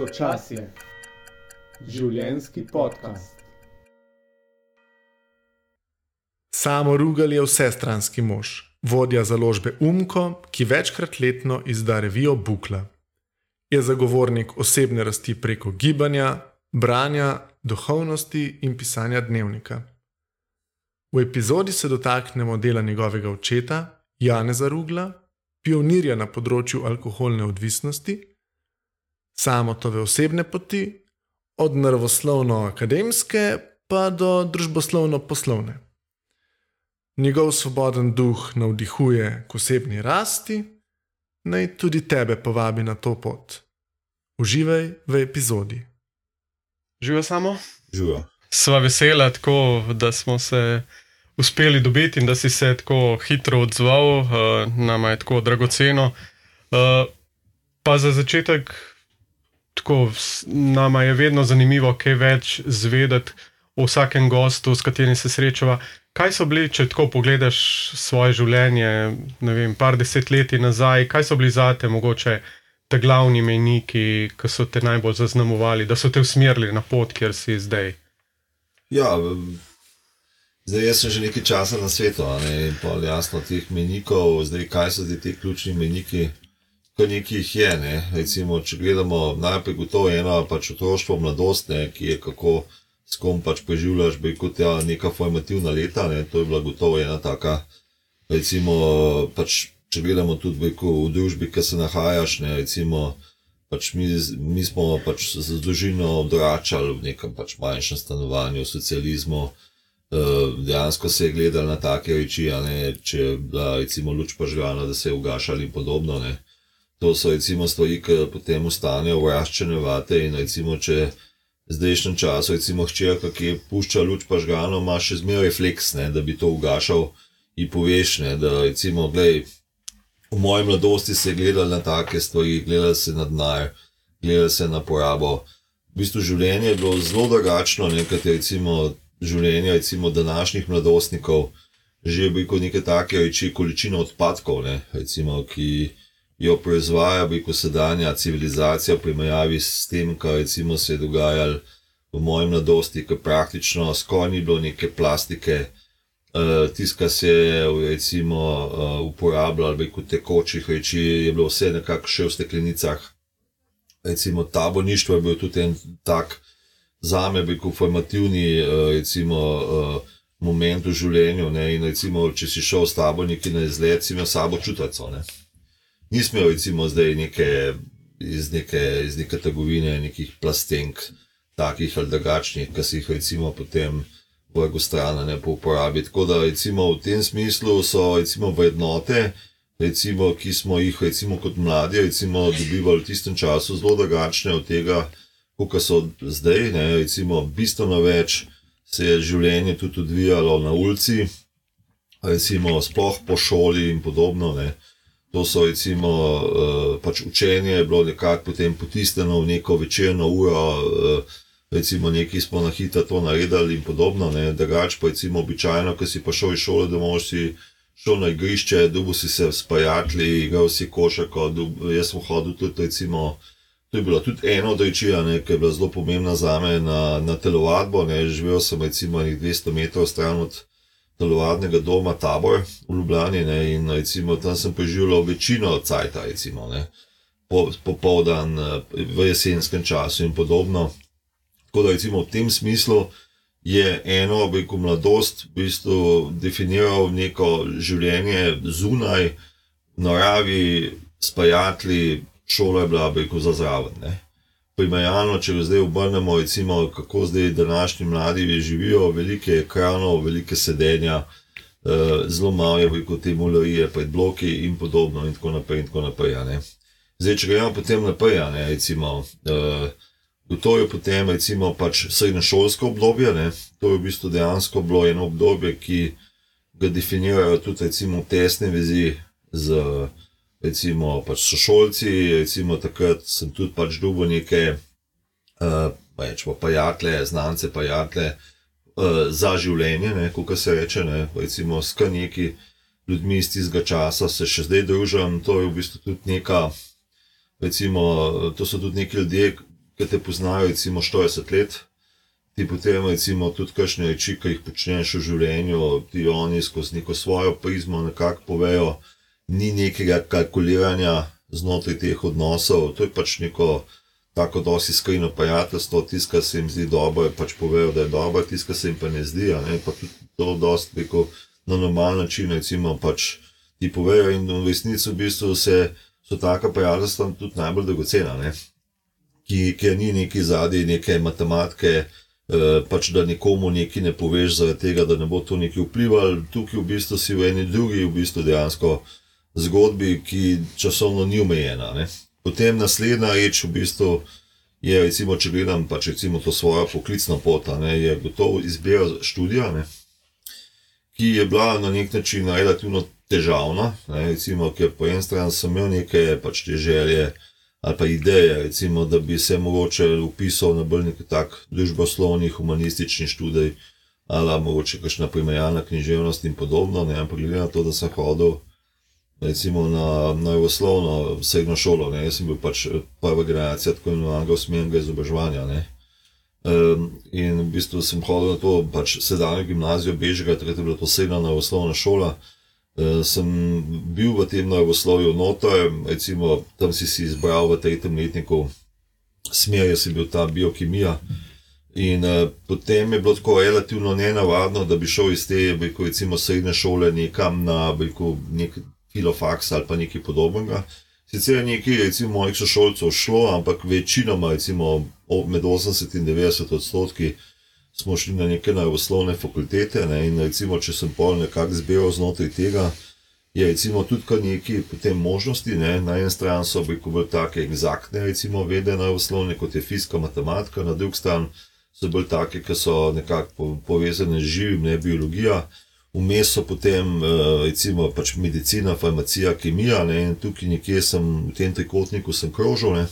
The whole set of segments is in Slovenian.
Sočasje, življenski podcast. Samo Rugal je vsestranski mož, vodja založbe Umko, ki večkrat letno izda revijo Bukla. Je zagovornik osebne rasti preko gibanja, branja, duhovnosti in pisanja dnevnika. V epizodi se dotaknemo dela njegovega očeta, Janeza Rugla, pionirja na področju alkoholne odvisnosti, samotove osebne poti, od naravoslovno-akademske pa do družboslovno-poslovne. Njegov svoboden duh navdihuje k osebni rasti, naj tudi tebe povabi na to pot. Uživaj v epizodi. Živijo samo? Živijo. Sva vesela, tako, da smo se uspeli dobiti in da si se tako hitro odzval, uh, nama je tako dragoceno. Uh, pa za začetek, tako, nama je vedno zanimivo, kaj več zvedeti o vsakem gostu, s katerim se srečava. Kaj so bili, če tako pogledaš svoje življenje, ne vem, par desetletij nazaj, kaj so bili za te mogoče te glavni meniki, ki so te najbolj zaznamovali, da so te usmerili na pot, kjer si zdaj? Ja, Zdaj, sem že nekaj časa na svetu, ne pa jasno teh menikov, zdaj kaj so ti ključni meniki, kar nekaj jih je. Ne? Recimo, če gledamo najprej gotovo eno pač otroštvo, mladost, ne? ki je kako s kom pač preživljaš, bi kot ja, neka formativna leta, ne? to je bila gotovo ena taka, recimo, pač, če gledamo tudi bejko, v družbi, ki se nahajaš, ne? recimo, pač mi, mi smo pač z družino odračali v nekem pač manjšem stanovanju, v socializmu. Uh, dejansko se je gledalo na take reči, ne, če je bila recimo luč požgana, da se je ugašali in podobno. Ne. To so recimo stvari, ki potem ostanejo vraščene vate in recimo, če zdajšnjem času, recimo hčerka, ki je pušča luč požgano, ima še zmeraj refleks, ne, da bi to ugašal in poveš, ne, da recimo, gledaj, v moji mladosti se je gledalo na take stvari, gledalo se na denar, gledalo se na porabo. V bistvu življenje je bilo zelo drugačno, nekaj recimo življenja, recimo današnjih mladostnikov, že bi kot neke take reči količino odpadkov, ne, recimo, ki jo proizvaja, bi kot sedanja civilizacija, primerjavi s tem, kar recimo se je dogajalo v moji mladosti, ki praktično skoraj ni bilo neke plastike. Uh, Tiska se je recimo, uh, uporabljal, ali kot tekočih reči, je bilo vse nekako še v steklenicah. Recimo, taborišče je bil tudi en tak za me, bi kot formativni eh, recimo, eh, moment v življenju. Ne, in recimo, če si šel s tabo neki na izlet, si imel sabo čutico. Ne. Nismo recimo neke, iz, neke, neke trgovine, nekih plastenk, takih ali drugačnih, ki si jih recimo potem. Vrgo stran ne po uporabi. Tako da, recimo, v tem smislu so recimo, vrednote, recimo, ki smo jih recimo, kot mladi recimo, dobivali v tistem času, zelo drugačne od tega, kot so zdaj, ne, recimo, bistveno več se je življenje tudi odvijalo na ulici, recimo, sploh po šoli in podobno. Ne. To so recimo uh, pač učenje, je bilo nekako potem potisnjeno v neko večerno uro, uh, recimo nekaj smo na hitro to naredili in podobno. Drugač pa recimo običajno, ko si pa šel iz šole domov, si šel na igrišče, dubo si se spajatli, igral si košarko, jaz sem hodil tudi recimo. To je bilo tudi eno od reči, ki je bila zelo pomembna za me na, na telovadbo. Ne. Živel sem recimo 200 metrov stran od telovadnega doma Tabor v Ljubljani ne. in recimo, tam sem preživel večino cajta, recimo, po, popoldan v jesenskem času in podobno. Tako da recimo v tem smislu je eno, veliko mladost, v bistvu definiral neko življenje zunaj, v naravi, spajatli šola je bila beko za zraven. Primerjalno, če zdaj obrnemo, recimo, kako zdaj današnji mladi živijo, velike ekranov, velike sedenja, eh, zelo malo je veliko te mularije pred bloki in podobno in tako naprej. In tako naprej zdaj, če gremo potem naprej, ne, recimo. Eh, to je potem recimo pač srednješolsko obdobje, ne. to je v bistvu dejansko bilo eno obdobje, ki ga definirajo tudi recimo tesne vezi z recimo, pač sošolci, recimo takrat sem tudi pač dubo neke, uh, pa prijatelje, znance, prijatelje uh, za življenje, kot se reče, ne, recimo s kar neki ljudmi iz tistega časa se še zdaj družim. To je v bistvu tudi neka, recimo, to so tudi neki ljudje, ki te poznajo, recimo 40 let, ti potem recimo tudi kakšne reči, ki jih počneš v življenju, ti oni skozi neko svojo prizmo nekako povejo, ni nekega kalkuliranja znotraj teh odnosov, to je pač neko tako dosti skrino prijateljstvo, tisto, kar se jim zdi dobro, pač povejo, da je dobro, tisto, kar se jim pa ne zdi, ne, pa tudi to dosti preko na normalen način, recimo pač ti povejo in v resnici v bistvu se, so taka prijateljstva tudi najbolj dragocena, ki, ker ni neki zadnji neke matematike, eh, pač da nikomu nekaj ne poveš zaradi tega, da ne bo to nekaj vplivalo, tukaj v bistvu si v eni drugi v bistvu dejansko zgodbi, ki časovno ni omejena. Potem naslednja reč v bistvu je, recimo, če gledam pač recimo to svojo poklicno pot, ne, je gotovo izbira študija, ne, ki je bila na nek način relativno težavna, ne, recimo, ker po eni strani sem imel neke pač te želje ali pa ideje, recimo, da bi se mogoče upisal na bolj nek tak družboslovni, humanistični študij, ali mogoče kakšna primerjalna književnost in podobno, ne, ampak glede na to, da sem hodil recimo na najvoslovno srednjo šolo. Ne. Jaz sem bil pač prva generacija tako imenovanega usmerjenega izobraževanja. Um, in v bistvu sem hodil na to pač sedajno gimnazijo Bežega, takrat je bila to srednja najvoslovna šola. Uh, sem bil v tem najvoslovju noter, recimo tam si si izbral v tretjem letniku smer, jaz sem bil ta biokemija. In uh, potem je bilo tako relativno nenavadno, da bi šel iz te, rekel, recimo, srednje šole nekam na rekel, nek filofaks ali pa nekaj podobnega. Sicer je nekaj, recimo, mojih sošolcev šlo, ampak večinoma, recimo, med 80 in 90 odstotki smo šli na neke najvoslovne fakultete. Ne, in recimo, če sem pol nekako zbiral znotraj tega, je recimo tudi kar nekaj potem možnosti. Ne. Na eni strani so bolj take egzaktne, recimo, vede najvoslovne, kot je fizika, matematika, na drugi strani so bolj take, ki so nekako povezane z živim, ne biologija. Vmes so potem, recimo, pač medicina, farmacija, kemija, ne, in tukaj nekje sem v tem trikotniku krožil. Ne.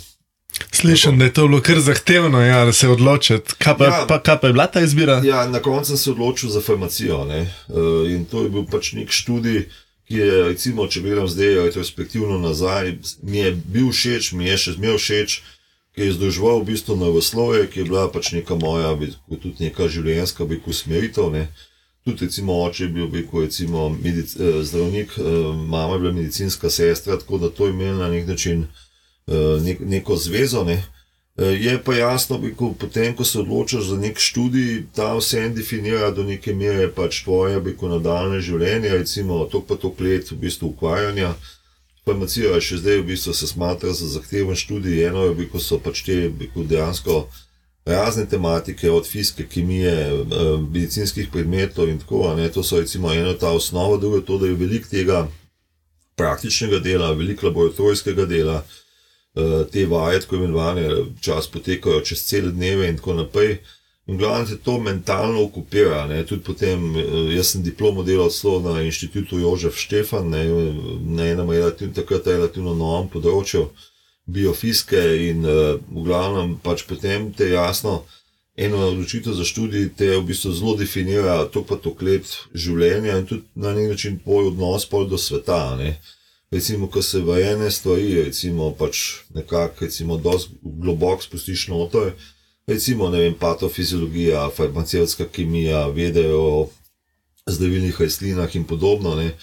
Slišim, da je to bilo kar zahtevno, ja, da se odločiti. Kaj pa, ja, pa, kaj pa je bila ta izbira? Ja, na koncu sem se odločil za farmacijo. Ne. In to je bil pač nek študij, ki je, recimo, če gledam zdaj retrospektivno nazaj, mi je bil všeč, mi je še zmeraj všeč, ki je združeval v bistvu na vsloje, ki je bila pač neka moja, tudi neka življenjska usmeritev. Ne tudi recimo, oče je bil rekel, recimo, medic, eh, zdravnik, eh, mama je bila medicinska sestra, tako da to je imelo na nek način eh, nek, neko zvezo. Ne. Eh, je pa jasno, da potem, ko se odločiš za nek študij, ta vse en definira do neke mere pač tvoje nadaljne življenje, recimo to pa to let v bistvu ukvarjanja. Farmacija še zdaj v bistvu se smatra za zahteven študij, eno je, ko so pač te dejansko razne tematike, od fizike, kemije, eh, medicinskih predmetov in tako naprej. To so recimo ena ta osnova, druga to, da je veliko tega praktičnega dela, veliko laboratorijskega dela, eh, te vaje, tako imenovane, čas potekajo čez cele dneve in tako naprej. In glavno se to mentalno okupira. Ne. Tudi potem, eh, jaz sem diplomo delal na inštitutu Jožef Štefan, ne, na enem relativno, takrat relativno novem področju biofizike in uh, v glavnem pač potem te jasno, eno odločitev za študij te v bistvu zelo definira to pa to let življenja in tudi na nek način tvoj odnos do sveta. Ne. Recimo, ko se v ene stvari, recimo pač nekako, recimo, dosti globoko spustiš noter, recimo, ne vem, patofiziologija, farmacevtska kemija, vedejo o zdravilnih rastlinah in podobno, ne.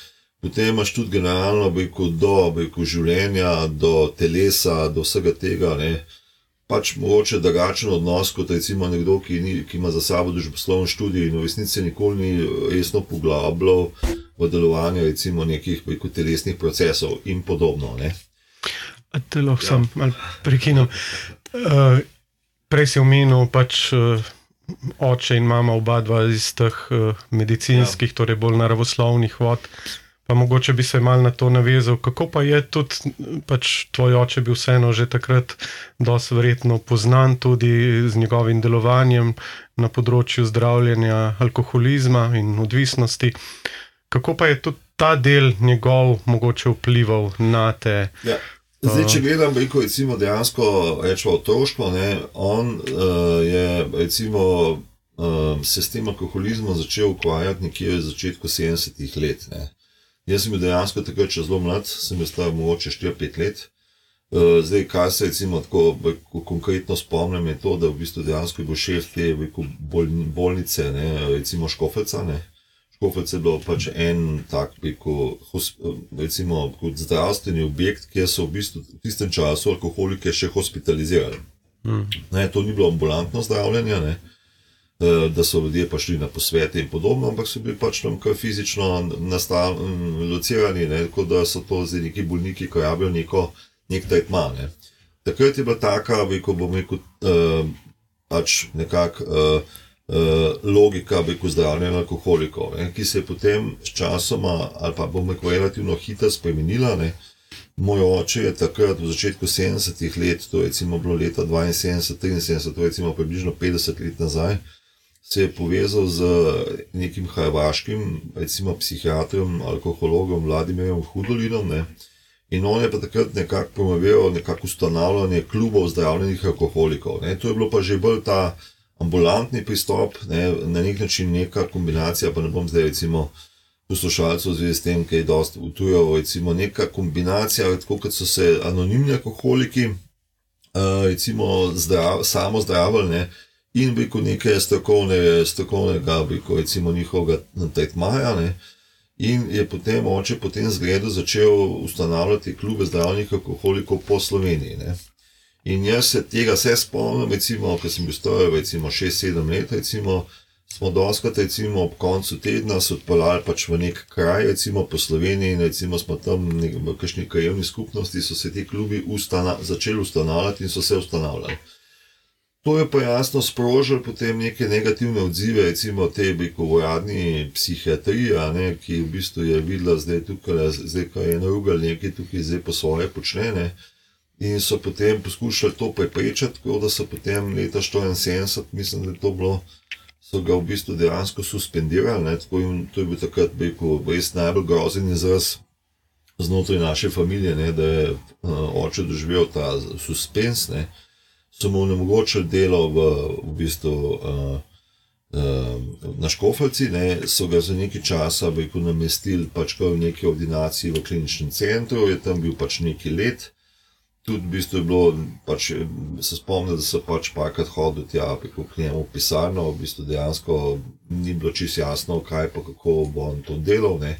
Potem imaš tudi generalno rekel, do rekel, življenja, do telesa, do vsega tega. Ne. Pač mogoče drugačen odnos kot recimo nekdo, ki, ni, ki ima za sabo družboslovno študijo in v resnici nikoli ni resno poglabljal v delovanje recimo nekih rekel, telesnih procesov in podobno. Ne. Te lahko ja. sam malo prekinem. Uh, prej si omenil pač. Uh, Oče in mama, oba dva iz teh uh, medicinskih, ja. torej bolj naravoslovnih vod. Uh, Pa mogoče bi se mal na to navezal, kako pa je tudi pač tvoj oče bil vseeno že takrat dosti verjetno poznan tudi z njegovim delovanjem na področju zdravljenja alkoholizma in odvisnosti. Kako pa je tudi ta del njegov mogoče vplival na te? Ja. Zdaj, če gledam, veliko recimo dejansko rečemo otroštvo, on uh, je recimo uh, se s tem alkoholizmom začel ukvarjati nekje v začetku 70-ih let. Ne. Jaz sem bil dejansko takrat še zelo mlad, sem bil star mogoče 4-5 let. Uh, zdaj, kaj se recimo tako konkretno spomnim, je to, da v bistvu dejansko je bil šef te rekel, bolj, bolnice, ne, recimo Škofeca. Ne. Škofec je bilo pač en tak, bi rekel, hos- recimo kot zdravstveni objekt, kjer so v bistvu v tistem času alkoholike še hospitalizirali. Ne, to ni bilo ambulantno zdravljenje, ne, eh, da so ljudje pa šli na posvete in podobno, ampak so bili pač tam fizično nastal- m, locirani, ne, tako da so to zdaj neki bolniki, ki rabijo neko, nek tretma. Ne. Takrat je bila taka, ko bom rekel, uh, pač nekako uh, uh, logika rekel, zdravljenja alkoholikov, ne, ki se je potem s časoma, ali pa bom rekel, relativno hitro spremenila. Ne. Moj oče je takrat v začetku 70-ih let, to je bilo leta 72-73, to je približno 50 let nazaj, se je povezal z nekim hrvaškim, recimo psihiatrom, alkohologom Vladimirjem Hudolinom. Ne. In on je pa takrat nekako promoviral nekako ustanavljanje klubov zdravljenih alkoholikov. Ne. To je bilo pa že bolj ta ambulantni pristop, ne, na nek način neka kombinacija, pa ne bom zdaj recimo poslušalcev v zvezi s tem, ki je dosti utujal, recimo neka kombinacija, tako kot so se anonimni alkoholiki, uh, recimo zdrav, samo zdravili, ne, in bi kot neke strokovne, strokovnega, bi kot recimo njihovega tretmaja, ne, in je potem oče po tem zgledu začel ustanavljati klube zdravljenih alkoholikov po Sloveniji, ne. In jaz se tega vse spomnim, recimo, ko sem bil star, recimo 6-7 let, recimo, smo doskrat, recimo, ob koncu tedna se odpeljali pač v nek kraj, recimo po Sloveniji, in recimo smo tam v kakšni krajevni skupnosti, so se ti klubi ustana, začeli ustanavljati in so se ustanavljali. To je pa jasno sprožilo potem neke negativne odzive, recimo te bi rekel uradni psihiatrije, a ne, ki v bistvu je videla zdaj tukaj, zdaj ko je narugal nekaj tukaj, zdaj po svoje počne, ne, in so potem poskušali to preprečiti, tako da so potem leta 74, mislim, da je to bilo, so ga v bistvu dejansko suspendirali, ne, tako in to je bil takrat, bi rekel, res najbolj grozen izraz znotraj naše familije, ne, da je uh, oče doživel ta suspens, ne, so mu onemogočili delo v, v bistvu uh, uh, na Škofalci, ne, so ga za nekaj časa rekel, namestili pač v neki ordinaciji v kliničnem centru, je tam bil pač neki let. Tudi v bistvu je bilo, pač, se spomnim, da so pač parkrat hodili tja preko k njemu pisarno, v bistvu dejansko ni bilo čisto jasno, kaj pa kako bo on to delal. Ne.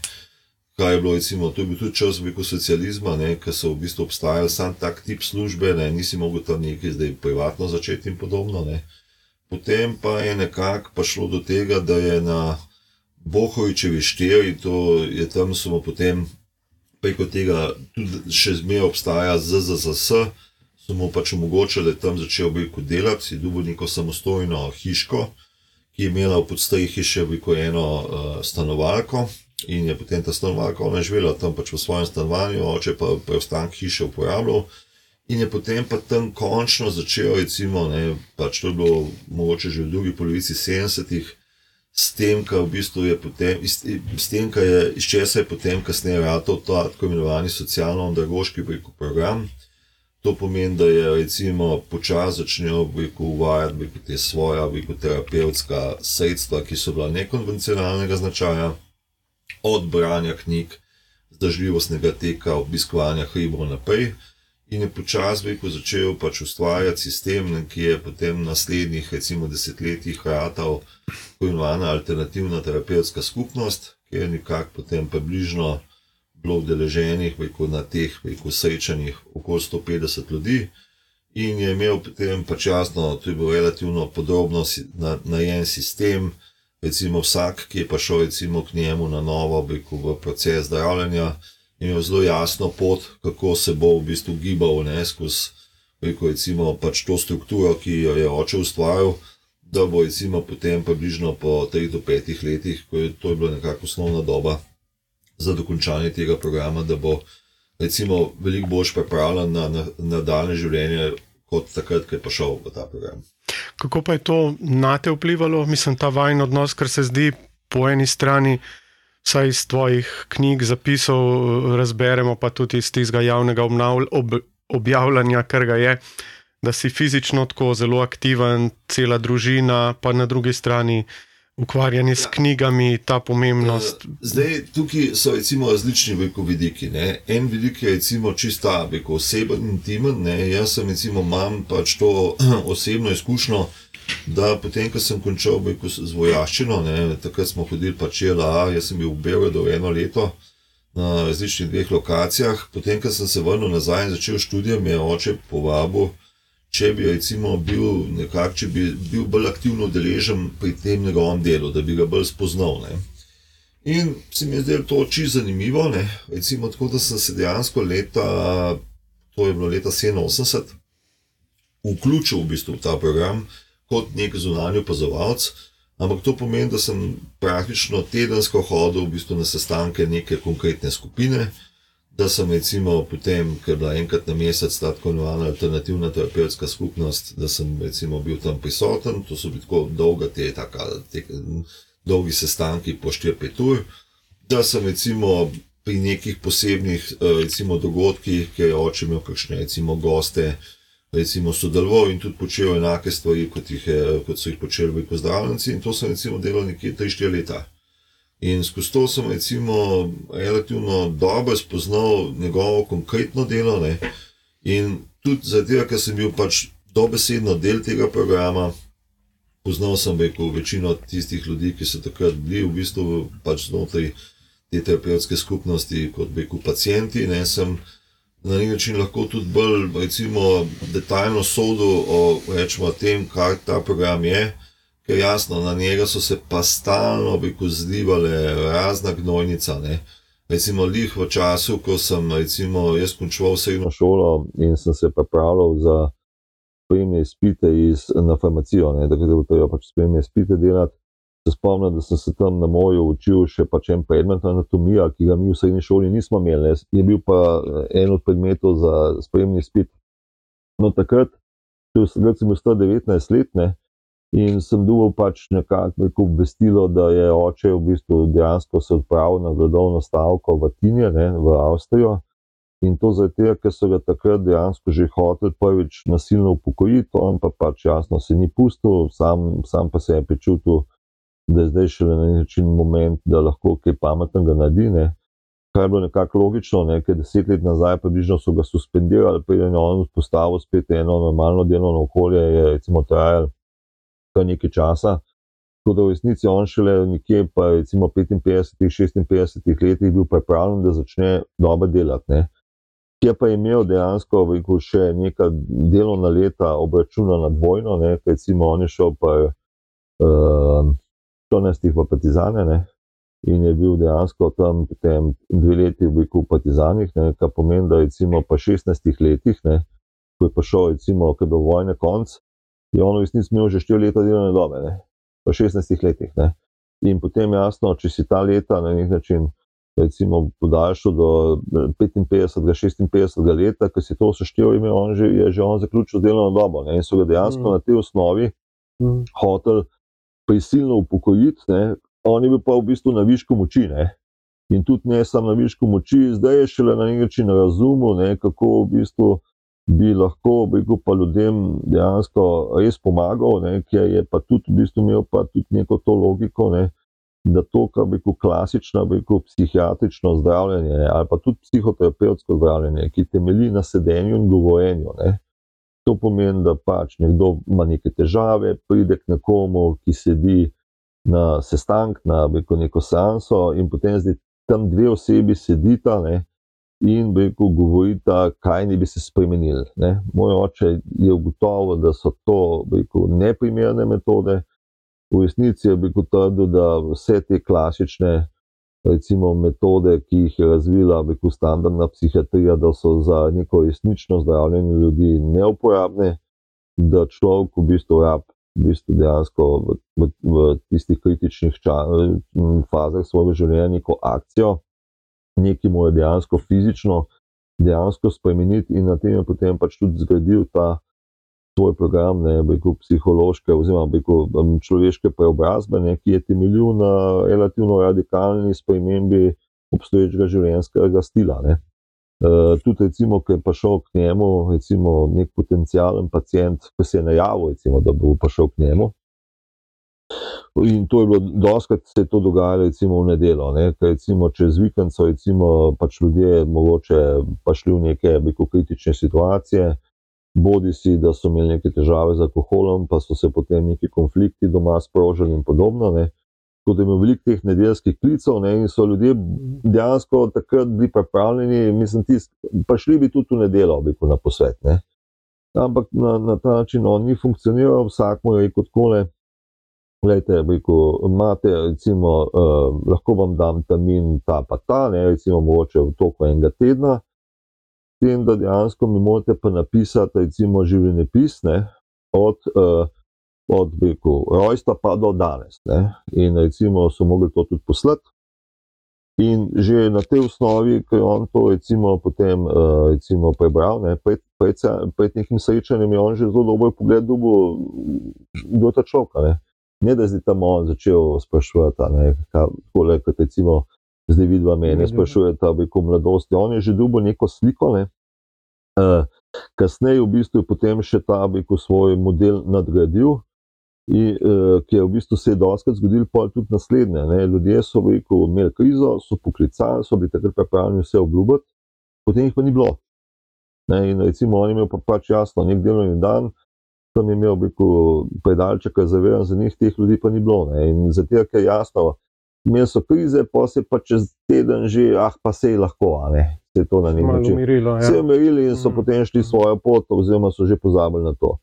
Kaj je bilo, recimo, to je bil tudi čas veliko socializma, ker so v bistvu obstajali sam tak tip službe, ne, nisi mogel tam nekaj zdaj privatno začeti in podobno. Ne. Potem pa je nekako prišlo do tega, da je na Bohovičevi štiri, to je tam smo potem preko tega tudi še zmeraj obstaja ZZZS, so mu pač omogočili, da je tam začel veliko delati, si dobil neko samostojno hiško, ki je imela v podstrehi še veliko eno uh, stanovalko in je potem ta stanovalka, ona je živela tam pač v svojem stanovanju, oče pa preostanek hiše uporabljal. In je potem pa tam končno začel, recimo, ne, pač to je bilo mogoče že v drugi polovici 70-ih, s tem, kar v bistvu je potem, iz, s tem, je, iz česa je potem kasneje ratal ta tako imenovani socialno-andragoški program. To pomeni, da je recimo počasi začel uvajati te rekel, terapevtska sredstva, ki so bila nekonvencionalnega značaja, od branja knjig, zdržljivostnega teka, obiskovanja hribov naprej. In je počasi rekel, začel pač ustvarjati sistem, ki je potem v naslednjih, recimo, desetletjih ratal tako imenovana alternativna terapevtska skupnost, ki je nekako potem približno bilo udeleženih rekel, na teh rekel, srečanjih okoli 150 ljudi. In je imel potem pač jasno, to je bil relativno podrobno si- na- narejen sistem, recimo vsak, ki je pa šel recimo k njemu na novo, rekel, v proces zdravljenja, je imel zelo jasno pot, kako se bo v bistvu gibal ne, skozi rekel, recimo, pač to strukturo, ki jo je oče ustvaril, da bo recimo potem približno po 3 do 5 letih, ko je to je bila nekako osnovna doba za dokončanje tega programa, da bo recimo veliko bolj pripravljen na, na, na življenje, kot takrat, ko je prišel v ta program. Kako pa je to na te vplivalo, mislim, ta vajen odnos, ker se zdi po eni strani, saj iz tvojih knjig, zapisov razberemo, pa tudi iz tistega javnega obnavl, ob, objavljanja, kar ga je, da si fizično tako zelo aktiven, cela družina, pa na drugi strani ukvarjanje s knjigami, ta pomembnost. Eh, Zdaj, tukaj so recimo različni vidiki. Ne. En vidik je recimo čista, veliko oseben, intimen. Ne. Jaz sem recimo imam pač to osebno izkušnjo, da potem, ko sem končal veliko z vojaščino, ne, takrat smo hodili pač LA, jaz sem bil v Beogradu eno leto. Na različnih dveh lokacijah, potem, ko sem se vrnil nazaj in začel študij, me je oče povabil, če bi recimo bil nekako, če bi bil bolj aktivno deležen pri tem njegovem delu, da bi ga bolj spoznal. Ne. In se mi je zdelo to oči zanimivo, ne. recimo tako, da sem se dejansko leta, to je bilo leta 87, vključil v bistvu v ta program kot nek zunanji opazovalec. Ampak to pomeni, da sem praktično tedensko hodil v bistvu na sestanke neke konkretne skupine, da sem recimo potem, ker je bila enkrat na mesec ta tako imenovana alternativna terapevtska skupnost, da sem recimo bil tam prisoten, to so bili tako dolga te, taka, te dolgi sestanki po 4-5 ur, da sem recimo pri nekih posebnih recimo dogodkih, kjer je oče imel kakšne recimo goste, recimo sodeloval in tudi počel enake stvari, kot, je, kot so jih počeli v pozdravljenci in to sem recimo delal nekje 3-4 leta. In skozi to sem recimo relativno dobro spoznal njegovo konkretno delo ne? in tudi zato, ker sem bil pač dobesedno del tega programa, poznal sem rekel, večino tistih ljudi, ki so takrat bili v bistvu pač znotraj te terapevtske skupnosti kot rekel pacijenti, ne sem na nek način lahko tudi bolj recimo, detaljno sodel o rečemo, tem, kaj ta program je. Ker jasno, na njega so se pa stalno zlivale razna gnojnica. Ne. Recimo, lih v času, ko sem recimo, jaz končal srednjo šolo in sem se pripravljal za spremne izpite iz, na farmacijo, da bi treba pač spremne izpite delati se spomnim, da sem se tam na moju učil še pač en predmet anatomija, ki ga mi v srednji šoli nismo imeli, je bil pa eh, en od predmetov za spremni spit. No, takrat, takrat sem bil 119 let ne, in sem dobil pač nekako obvestilo, da je oče v bistvu dejansko se odpravil na gledovno stavko v Tinje, ne, v Avstrijo. In to zato, ker so ga takrat dejansko že hoteli prvič nasilno upokojiti, on pa pač jasno se ni pustil, sam, sam pa se je počutil da je zdaj še na nek način moment, da lahko kaj pametnega naredi. Ne. Kar je bilo nekako logično, ne, ker deset let nazaj približno so ga suspendirali, preden je on vzpostavil spet eno normalno delovno okolje, je recimo trajalo nekaj časa. Tako da v resnici on šele nekje pa recimo 55-56 letih bil pripravljen, da začne dobro delati. Ne. Kje pa je imel dejansko veliko še neka delovna leta obračunana dvojno, ne, recimo on je šel pa uh, 14 v Partizane ne, in je bil dejansko tam dve leti v Partizanih, kar pomeni, da recimo po 16 letih, ne, ko je prišel, recimo, ko je bil vojne konc, je on v resnici imel že 4 leta delovne dobe, ne, po 16 letih. Ne. In potem jasno, če si ta leta na nek način. Recimo, podaljšal do 55, 56 let, ki si to seštevil, je že on zaključil delovno dobo. Ne? In so ga dejansko mm. na tej osnovi mm. hoteli prisilno upokojiti, ne, on je bil pa v bistvu na višku moči. Ne. In tudi ne samo na višku moči, zdaj je šele na nek način razumel, ne, kako v bistvu bi lahko rekel, pa ljudem dejansko res pomagal, ne, ker je pa tudi v bistvu imel pa tudi neko to logiko. Ne, Da to, kar bi rekel, klasično, bi rekel, psihiatrično zdravljenje ali pa tudi psihoterapevtsko zdravljenje, ki temelji na sedenju in govorjenju, ne, To pomeni, da pač nekdo ima neke težave, pride k nekomu, ki sedi na sestank, na neko, neko seanso, in potem zdaj tam dve osebi sedita ne, in reko, govorita, kaj ne bi se spremenili. Ne. Moj oče je ugotovil, da so to reko, neprimerne metode. V resnici je rekel, trdil, da vse te klasične recimo, metode, ki jih je razvila rekel, standardna psihiatrija, da so za neko resnično zdravljenje ljudi neuporabne, da človek v bistvu rab. V bistvu dejansko v, v, v tistih kritičnih ča, fazah svojega življenja neko akcijo, nekaj mora dejansko fizično dejansko spremeniti, in na tem je potem pač tudi zgradil ta svoj program, ne rekel, psihološke, oziroma rekel, človeške preobrazbe, ne, ki je temeljil na relativno radikalni spremembi obstoječega življenjskega stila. Ne. Uh, tudi, recimo, ki je prišel k njemu, recimo, nek potencijalen pacijent, ki se je najavil, recimo, da bo prišel k njemu. In to je bilo, doskrat se je to dogajalo, recimo v nedelo, ne, ker recimo čez vikend so recimo pač ljudje mogoče pa šli v neke biko, kritične situacije, bodi si, da so imeli neke težave z alkoholom, pa so se potem neki konflikti doma sprožili in podobno. Ne. Tako da imamo veliko teh nedeljskih klicev ne, in so ljudje dejansko takrat bili pripravljeni, mislim, tis, pa šli bi tudi v nedelo, biko, na posvet. Ne. Ampak na, na ta način on ni funkcioniral, vsak mu je rekel takole. Glejte, rekel, imate, recimo, uh, lahko vam dam termin ta pa ta, ne, recimo, mogoče v toku enega tedna, s tem, da dejansko mi morate pa napisati, recimo, življenjepis ne, od, uh, od rekel, rojstva pa do danes. Ne, in recimo so mogli to tudi poslati. In že na tej osnovi, ki je on to recimo, potem uh, recimo, prebral, ne, pred, pred, pred nekim srečanjem, je on že zelo dobro pogled, kdo je ta človek ne da je zdaj tam on začel sprašovati, kako je kot recimo zdaj vidva mene, sprašuje ta veliko mladosti. On je že dubo neko sliko, ne? uh, kasneje v bistvu je potem še ta veliko svoj model nadgradil. In, uh, ki je v bistvu se je doskrat zgodil, pa tudi naslednje. Ne? Ljudje so veliko imeli krizo, so poklicali, so bili takrat pripravljeni vse obljubiti, potem jih pa ni bilo. Ne? In recimo, oni imajo pa pač jasno, nek delovni dan, tam je imel predalček, zavedan za njih, teh ljudi pa ni bilo. Ne. In zato je jasno, imeli so krize, pa se pa čez teden že, ah, pa se je lahko, ne. se je to na nek način umirilo. Ja. Se je umirilo in so mm. potem šli svojo pot, oziroma so že pozabili na to.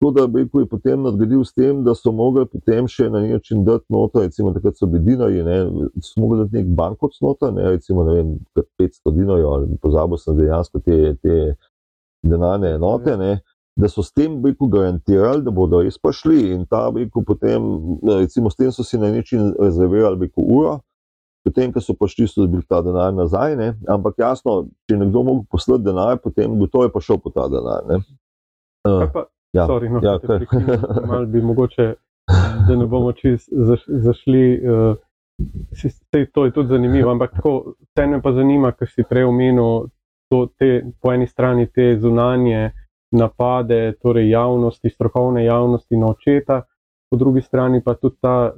Tako da bi je potem nadgradil s tem, da so mogli potem še na nek način dati noto, recimo takrat so bili dinari, ne, so mogli dati nek bankot nota, ne, recimo ne vem, 500 dinarjev, ali pozabil sem dejansko te, te denarne enote. Ne, da so s tem biku garantirali, da bodo res prišli in ta biku potem, recimo, s tem so si na način rezervirali biku uro, potem, ko so prišli, so dobili ta denar nazaj, ne? ampak jasno, če nekdo mogel poslati denar, potem gotovo je prišel po ta denar. Uh, pa, ja, sorry, no, ja, malo bi mogoče, da ne bomo čist zaš, zašli. Uh, Sej, to je tudi zanimivo, ampak vse me pa zanima, ker si prej omenil, po eni strani te zunanje napade torej javnosti, strokovne javnosti na očeta, po drugi strani pa tudi ta,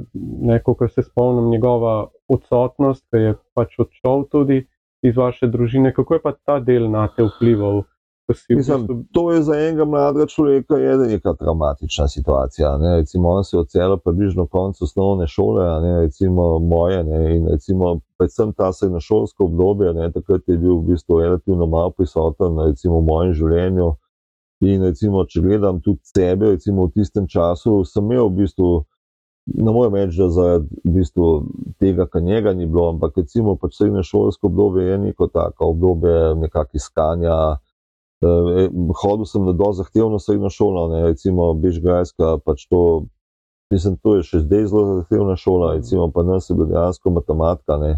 kar se spomnim, njegova odsotnost, ki je pač odšel tudi iz vaše družine. Kako je pa ta del na te vplival? Mislim, to je za enega mladega človeka neka traumatična situacija. Ne? Recimo, on se je odselil približno konec osnovne šole, ne? recimo moje, ne? in recimo, predvsem ta srednjošolsko obdobje, ne? takrat je bil v bistvu relativno malo prisoten recimo, v mojem življenju. In recimo, če gledam tudi sebe, recimo v tistem času, sem imel v bistvu, ne morem reči, da zaradi v bistvu tega, kar njega ni bilo, ampak recimo pač srednje šolsko obdobje je neko tako obdobje nekakšnih iskanja. Eh, hodil sem na dovolj zahtevno srednjo šolo, ne, recimo Bežgrajska, pač to, mislim, to je še zdaj zelo zahtevna šola, recimo pa nas je bila dejansko matematika. Ne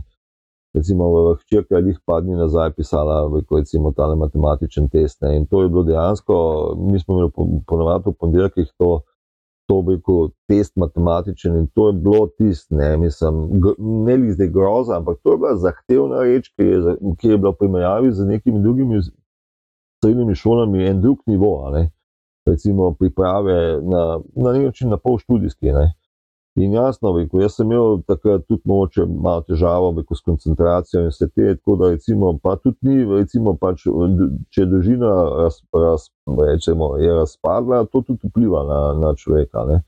recimo v hčerki ali pa dni nazaj pisala, kot recimo ta matematičen test. Ne. In to je bilo dejansko, mi smo imeli ponovadi v ponedeljkih to, to bi rekel, test matematičen in to je bilo tisto, ne, mislim, ne li zdaj groza, ampak to je bila zahtevna reč, ki je, ki je bila v primerjavi z nekimi drugimi srednjimi šolami en drug nivo, ne. recimo priprave na, na nek način na pol študijski. Ne. In jasno, veliko, jaz sem imel takrat tudi moče malo težavo veliko, s koncentracijo in vse te, tako da recimo, pa tudi ni, recimo, pač, če je družina raz, raz, rečemo, je razpadla, to tudi vpliva na, na človeka. Ne.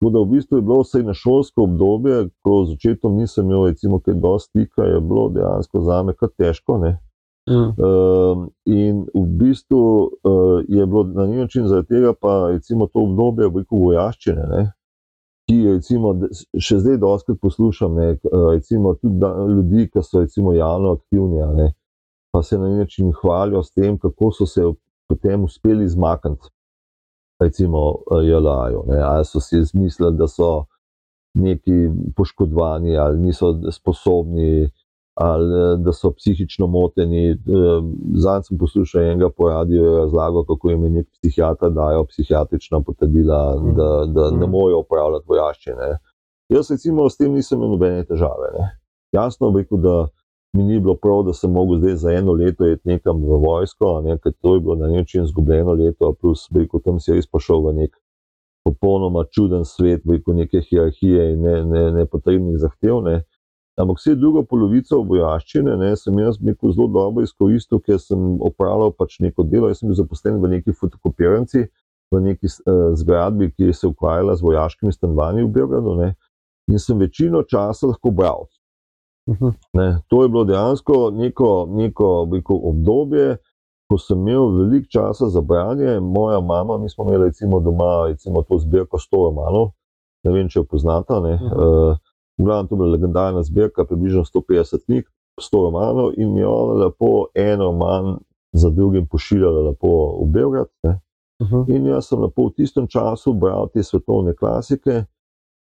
Tako da v bistvu je bilo vse na šolsko obdobje, ko z začetkom nisem imel, recimo, kaj dosti stika, je bilo dejansko za me kar težko. Ne. Mm. Uh, in v bistvu uh, je bilo na nek način zaradi tega, pa recimo to obdobje veliko vojaščine. Ne ki recimo, še zdaj dosti poslušam, ne, recimo, tudi da, ljudi, ki so recimo, javno aktivni, ne, pa se na nek način hvalijo s tem, kako so se potem uspeli izmakniti, recimo, JLA-ju. Ali so si izmislili, da so neki poškodovani, ali niso sposobni ali eh, da so psihično moteni. Eh, Zanj sem poslušal enega po radiju razlago, kako jim je nek psihiater dajo psihiatrična potrdila, mm. da, da ne mm. morejo upravljati vojaščine. Jaz recimo s tem nisem imel nobene težave. Ne. Jasno bi rekel, da mi ni bilo prav, da sem mogel zdaj za eno leto iti nekam v vojsko, ne, ker to je bilo na nek način izgubljeno leto, plus bi rekel, tam si res prišel v nek popolnoma čuden svet, veliko neke hierarhije in nepotrebnih ne, ne zahtev. Ne. Ampak vse drugo polovico vojaščine ne, sem jaz zelo dobro izkoristil, ker sem opravljal pač neko delo. Jaz sem bil zaposlen v neki fotokopiranci, v neki uh, zgradbi, ki se je ukvarjala z vojaškimi stanovanji v Beogradu. Ne, in sem večino časa lahko bral. Uh -huh. ne, to je bilo dejansko neko, neko biko, obdobje, ko sem imel veliko časa za branje. Moja mama, mi smo imeli recimo, doma recimo, to zbirko 100 romanov, ne vem, če jo poznate. Uh -huh. uh, Glavno, to je bila legendarna zbirka, približno 150 knjig, 100 romanov, in mi je ona lepo en roman za drugim pošiljala v Beograd. Uh -huh. In jaz sem lepo v tistem času bral te svetovne klasike,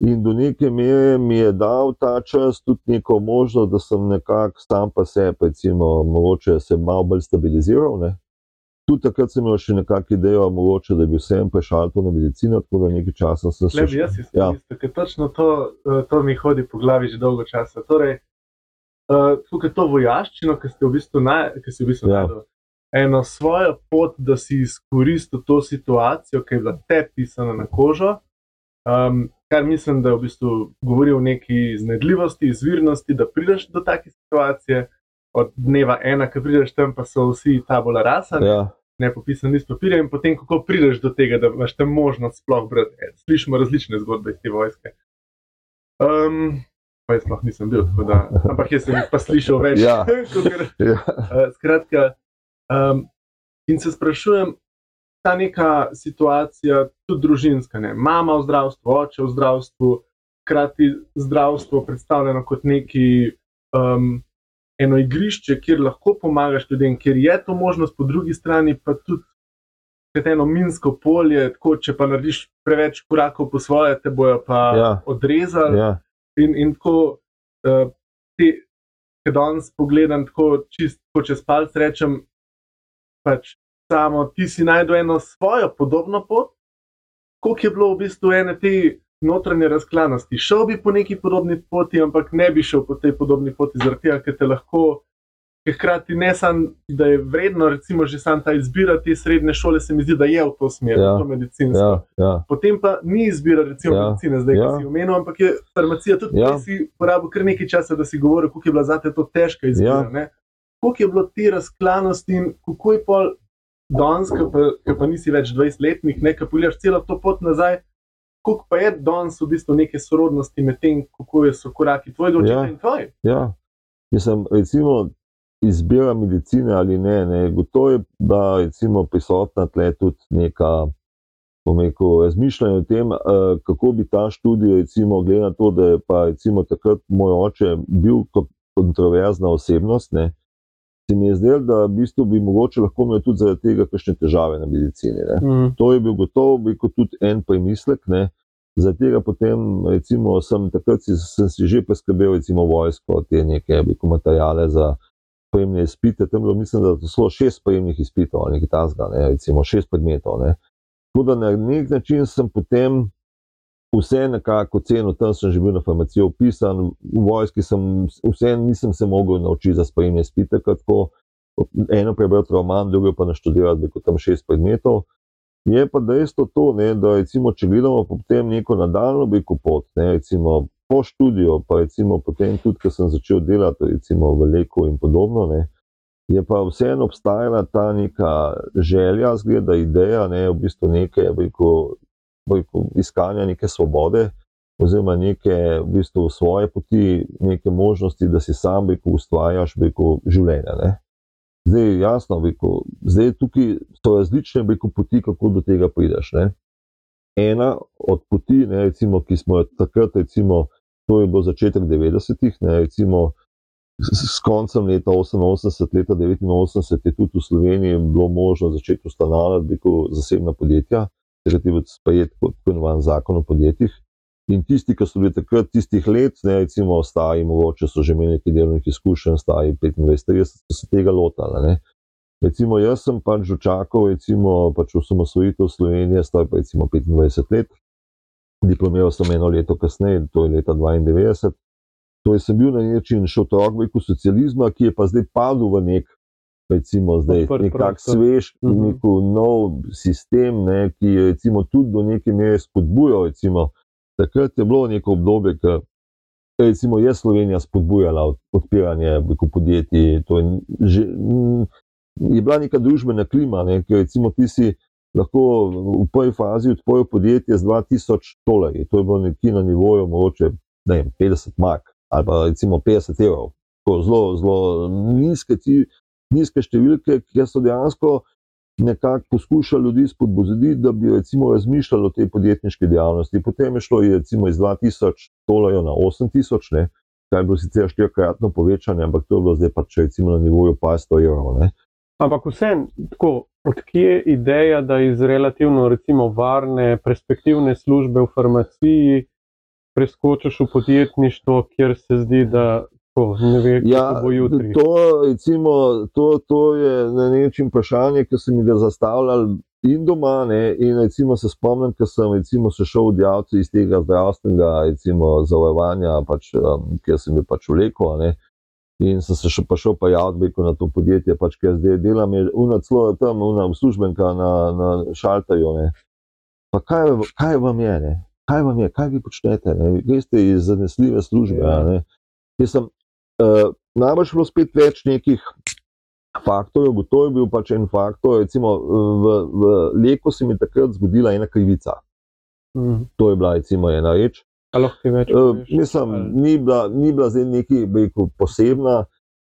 in do neke mere mi je dal ta čas tudi neko možnost, da sem nekako sam pa se, recimo, mogoče se malo bolj stabiliziral. Ne? Tudi takrat sem imel še nekakšno idejo, mogoče, da bi vsem prešal to na medicino, tako da nekaj časa sem se znašel. Jaz sem ja. isto, ker točno to, eh, to mi hodi po glavi že dolgo časa. Torej, uh, tukaj to vojaščino, ki ste v bistvu, naj, ki ste v bistvu ja. najdel, eno svojo pot, da si izkoristil to situacijo, ki je bila te pisana na kožo. Um, kar mislim, da je v bistvu govori o neki iznedljivosti, izvirnosti, da prideš do take situacije, od dneva ena, ki prideš tam, pa so vsi tabula rasa, ja. ne popisan iz papirja, in potem kako prideš do tega, da imaš tam možnost sploh brati. E, slišimo različne zgodbe iz te vojske. Um, pa jaz sploh nisem bil, da, ampak jaz sem jih pa slišal več. Ja. ja. Uh, skratka, um, in se sprašujem, ta neka situacija, tudi družinska, ne? mama v zdravstvu, oče v zdravstvu, hkrati zdravstvo predstavljeno kot neki um, eno igrišče, kjer lahko pomagaš ljudem, kjer je to možnost, po drugi strani pa tudi. Eno minsko polje, tako če pa narediš preveč korakov po svoje, te bojo pa ja. odrezali. Ja. In, in tako, uh, te, ki danes pogledam, tako čisto čez palce rečem, pač samo ti si najdel eno svojo podobno pot, koliko je bilo v bistvu ene te notranje razklanosti. Šel bi po neki podobni poti, ampak ne bi šel po tej podobni poti, zaradi tega, ker te lahko. Hkrati ne samo, da je vredno, recimo, že sam ta izbira te srednje šole, se mi zdi, da je v to smer, ja, to medicinsko. Ja, ja. Potem pa ni izbira, recimo, ja, medicine, zdaj, ja. ki si omenil, ampak je farmacija tudi, ja. ki si porabil kar nekaj časa, da si govoril, kako je bila za te to težka izbira. Ja. Koliko je bilo te razklanosti in kako je pol danes, ki pa, pa nisi več 20-letnik, nekaj pogledaš celo to pot nazaj. Kako pa je danes v bistvu neke sorodnosti med tem, kako so koraki tvojega očeta ja, in tvoje? Ja, mislim, recimo, izbira medicine ali ne, ne gotovo je, da je prisotna tle tudi neka. Razmišljanje o tem, uh, kako bi ta študij, recimo, glede na to, da je pa recimo, takrat moj oče bil kontroverzna osebnost, ne, uh, se mi je zdelo, da v bistvu bi mogoče lahko imel tudi zaradi tega kakšne težave na medicini. Mm. To je bil gotovo bi tudi en premislek. Ne. Zaradi tega potem, recimo, sem takrat si, sem si že preskrbel, recimo, vojsko, te neke biko, materijale za pojemne izpite. Tam bilo, mislim, da so šest pojemnih izpitov, nekaj tasga, ne, recimo šest predmetov. Ne. Tako da na nek način sem potem vse nekako cenil, tam sem že bil na farmaciji opisan, v vojski sem vse nisem se mogel naučiti za sprejemanje spite, tako eno prebrati roman, drugo pa naštudirati, da je tam šest predmetov. Je pa dejstvo to, ne, da recimo, če gledamo potem neko nadaljno biko pot, ne, recimo po študiju, pa recimo potem tudi, ko sem začel delati recimo v Leku in podobno, ne, je pa vseeno obstajala ta neka želja, zgleda ideja, ne, v bistvu neke, biko, iskanja neke svobode, oziroma neke v bistvu svoje poti, neke možnosti, da si sam beko, ustvarjaš beko, življenje. Ne? Zdaj, jasno, beko, zdaj tukaj so različne beko, poti, kako do tega prideš. Ne? Ena od poti, ne, recimo, ki smo jo takrat, recimo, to je bilo začetek 90-ih, recimo. S koncem leta 88, leta 89 je tudi v Sloveniji bilo možno začeti ustanavljati zasebna podjetja, relativno sprejet kot imenovan zakon o podjetjih. In tisti, ki so bili takrat tistih let, ne recimo, stari, mogoče so že imeli nekaj delovnih izkušenj, stari 25-30, so se tega lotali. Ne. Recimo, jaz sem pač dočakal, recimo, pač osamosvojitev Slovenije, star pa recimo 25 let, diplomiral sem eno leto kasneje, to je leta 92. Torej, sem bil na nek način še otrok v socializmu, ki je pa zdaj padel v nek recimo zdaj Odprt nekak prostor. svež, Mhm. neko nov sistem, ne, ki je recimo tudi do neke mere spodbujal. Recimo, takrat je bilo neko obdobje, ki recimo, je Slovenija spodbujala od- odpiranje podjetij. To je, že, je bila neka družbena klima, ne, ki recimo ti si lahko v prvi fazi odprl podjetje z 2000 dolarji. To je bilo nekje na nivoju mogoče ne vem, 50 mark ali pa recimo 50 evrov. Tako Zelo, zelo nizke, nizke številke, ki so dejansko nekako poskušali ljudi spodbuditi, da bi recimo razmišljali o tej podjetniški dejavnosti. Potem je šlo recimo iz 2000 dolarjev na 8000, ne, kar je bilo sicer štirikratno povečanje, ampak to je bilo zdaj pač recimo na nivoju pa 100 evrov. Ne. Ampak vseeno, tako, odkje je ideja, da iz relativno recimo, varne, perspektivne službe v farmaciji preskočiš v podjetništvo, kjer se zdi, da tako, ne ve, Ja, bo jutri. to, recimo, to, to je na način vprašanje, ki sem ga zastavljal in doma. Ne, in recimo se spomnim, ko sem recimo, se šel v javce iz tega zdravstvenega recimo, zavarovanja, pač, um, kjer sem bil pač vlekel. ne, In sem se še pa šel pa javiti na to podjetje, pač, ker zdaj delam, je una celo tam, una uslužbenka na, na šalterju. Ne. Pa kaj, kaj vam je, ne? kaj vam je, kaj vi počnete? Ne? Veste iz zanesljive službe. Ja. Jaz sem najbrž bilo spet več nekih faktorjev, to je bil pač en faktor. Recimo, v, v Leku se mi je takrat zgodila ena krivica. Mhm. To je bila recimo ena reč. Več Uh, mislim, Ali- ni bila, ni bila zdaj neki rekel, posebna,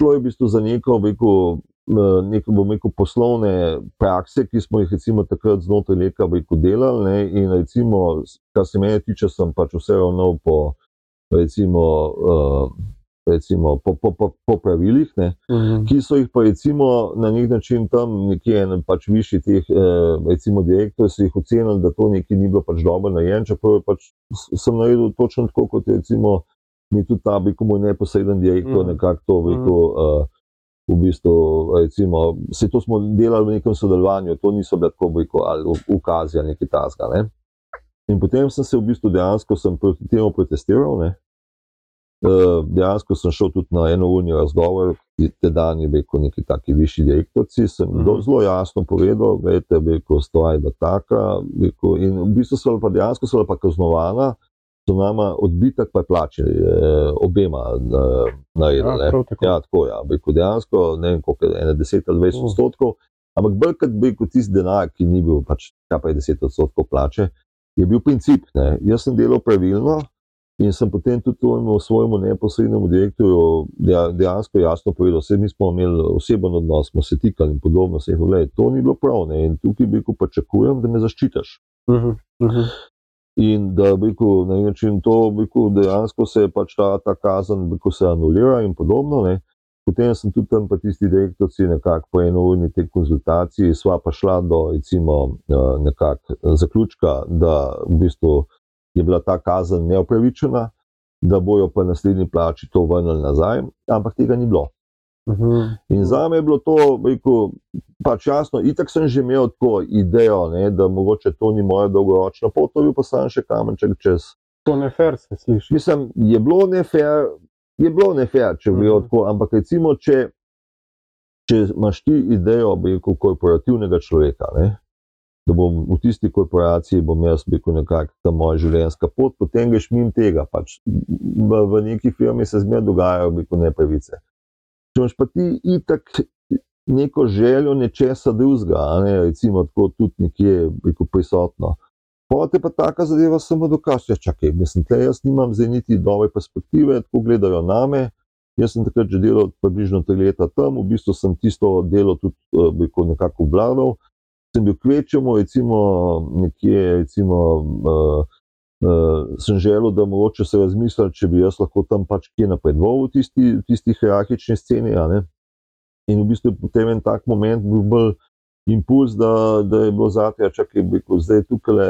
šlo je v bistvu za neko, rekel, eh, neko bom rekel, poslovne prakse, ki smo jih recimo takrat znotraj Leka rekel, delali. Ne, in recimo, kar se mene tiče, sem pač vse ravnal po, recimo, uh, recimo po, po, po, po pravilih. Ne, Mhm. ki so jih pa recimo na nek način tam nekje en pač višji teh eh, recimo direktorji so jih ocenili, da to nekaj ni bilo pač dobro narejen, čeprav pač sem naredil točno tako, kot je recimo mi tudi ta bi moj neposreden direktor Mhm. nekako to rekel. Uh, V bistvu, recimo, vse to smo delali v nekem sodelovanju, to niso bile tako, rekel, ali ukazi ali nekaj tasga. Ne? In potem sem se v bistvu dejansko proti temu protestiral. Ne? Uh, dejansko sem šel tudi na enourni razgovor, tedaj je bil neki taki višji direktorci. Sem Mhm. mm -hmm. zelo jasno povedal, da je rekel, stvar je taka. Rekel, in v bistvu so pa dejansko so pa kaznovana, so nama odbitek pa je plačali eh, obema eh, naredili. Ja, ne. prav tako. Ja, tako. Ja. Rekel, Dejansko ne vem, koliko je ene 10 ali 20 Mm. odstotkov, ampak bolj kot bi rekel tisti denar, ki ni bil pač kaj pa je 10 odstotkov plače, je bil princip. Ne. Jaz sem delal pravilno in sem potem tudi temu svojemu neposrednemu direktorju deja- dejansko jasno povedal, vse mi smo imeli oseben odnos, smo se tikali in podobno. Rekel, "Glej, to ni bilo prav ne. in tukaj bi rekel, pričakujem, da me zaščitiš. Mhm. Mhm. In da bi rekel, na nek način to rekel, dejansko se je pač ta, ta kazen rekel, se anulira in podobno. Ne. Potem sem tudi tam, pa tisti direktorci, nekako po enourni te konzultaciji, sva pa šla do recimo, eh, nekako zaključka, da v bistvu je bila ta kazen neupravičena, da bojo pa naslednji plači to vrnili nazaj, ampak tega ni bilo. Mhm. In za me je bilo to, rekel, pač jasno, itak sem že imel tako idejo, ne, da mogoče to ni moja dolgoročna pot, to je bil pa sam še kamenček čez. To ne fer se sliši. Mislim, je bilo nefer, je bilo nefer, če bi Mhm. mm. tako, ampak recimo, če, če imaš ti idejo, bi rekel, korporativnega človeka, ne, da bom v tisti korporaciji, bom jaz, rekel, nekako ta moja življenjska pot, potem greš mimo tega. Pač v, v neki firmi se zmeraj dogajajo, rekel, nepravice. Če imaš pa ti itak neko željo nečesa drugega, ne, recimo tako tudi nekje rekel, prisotno. Pote pa taka zadeva samo dokaz, ja, čakaj, mislim, tle jaz nimam zdaj niti dobre perspektive, tako gledajo name. Jaz sem takrat že delal približno tri leta tam, v bistvu sem tisto delo tudi eh, nekako obvladal. Sem bil kvečemu, recimo nekje, recimo, uh, uh, sem želel, da mogoče se razmisli, če bi jaz lahko tam pač kje napredoval v tisti, tisti hierarhični sceni. In v bistvu je potem en tak moment bil bolj impuls, da, da je bilo zate, čakaj, bi rekel, zdaj tukaj le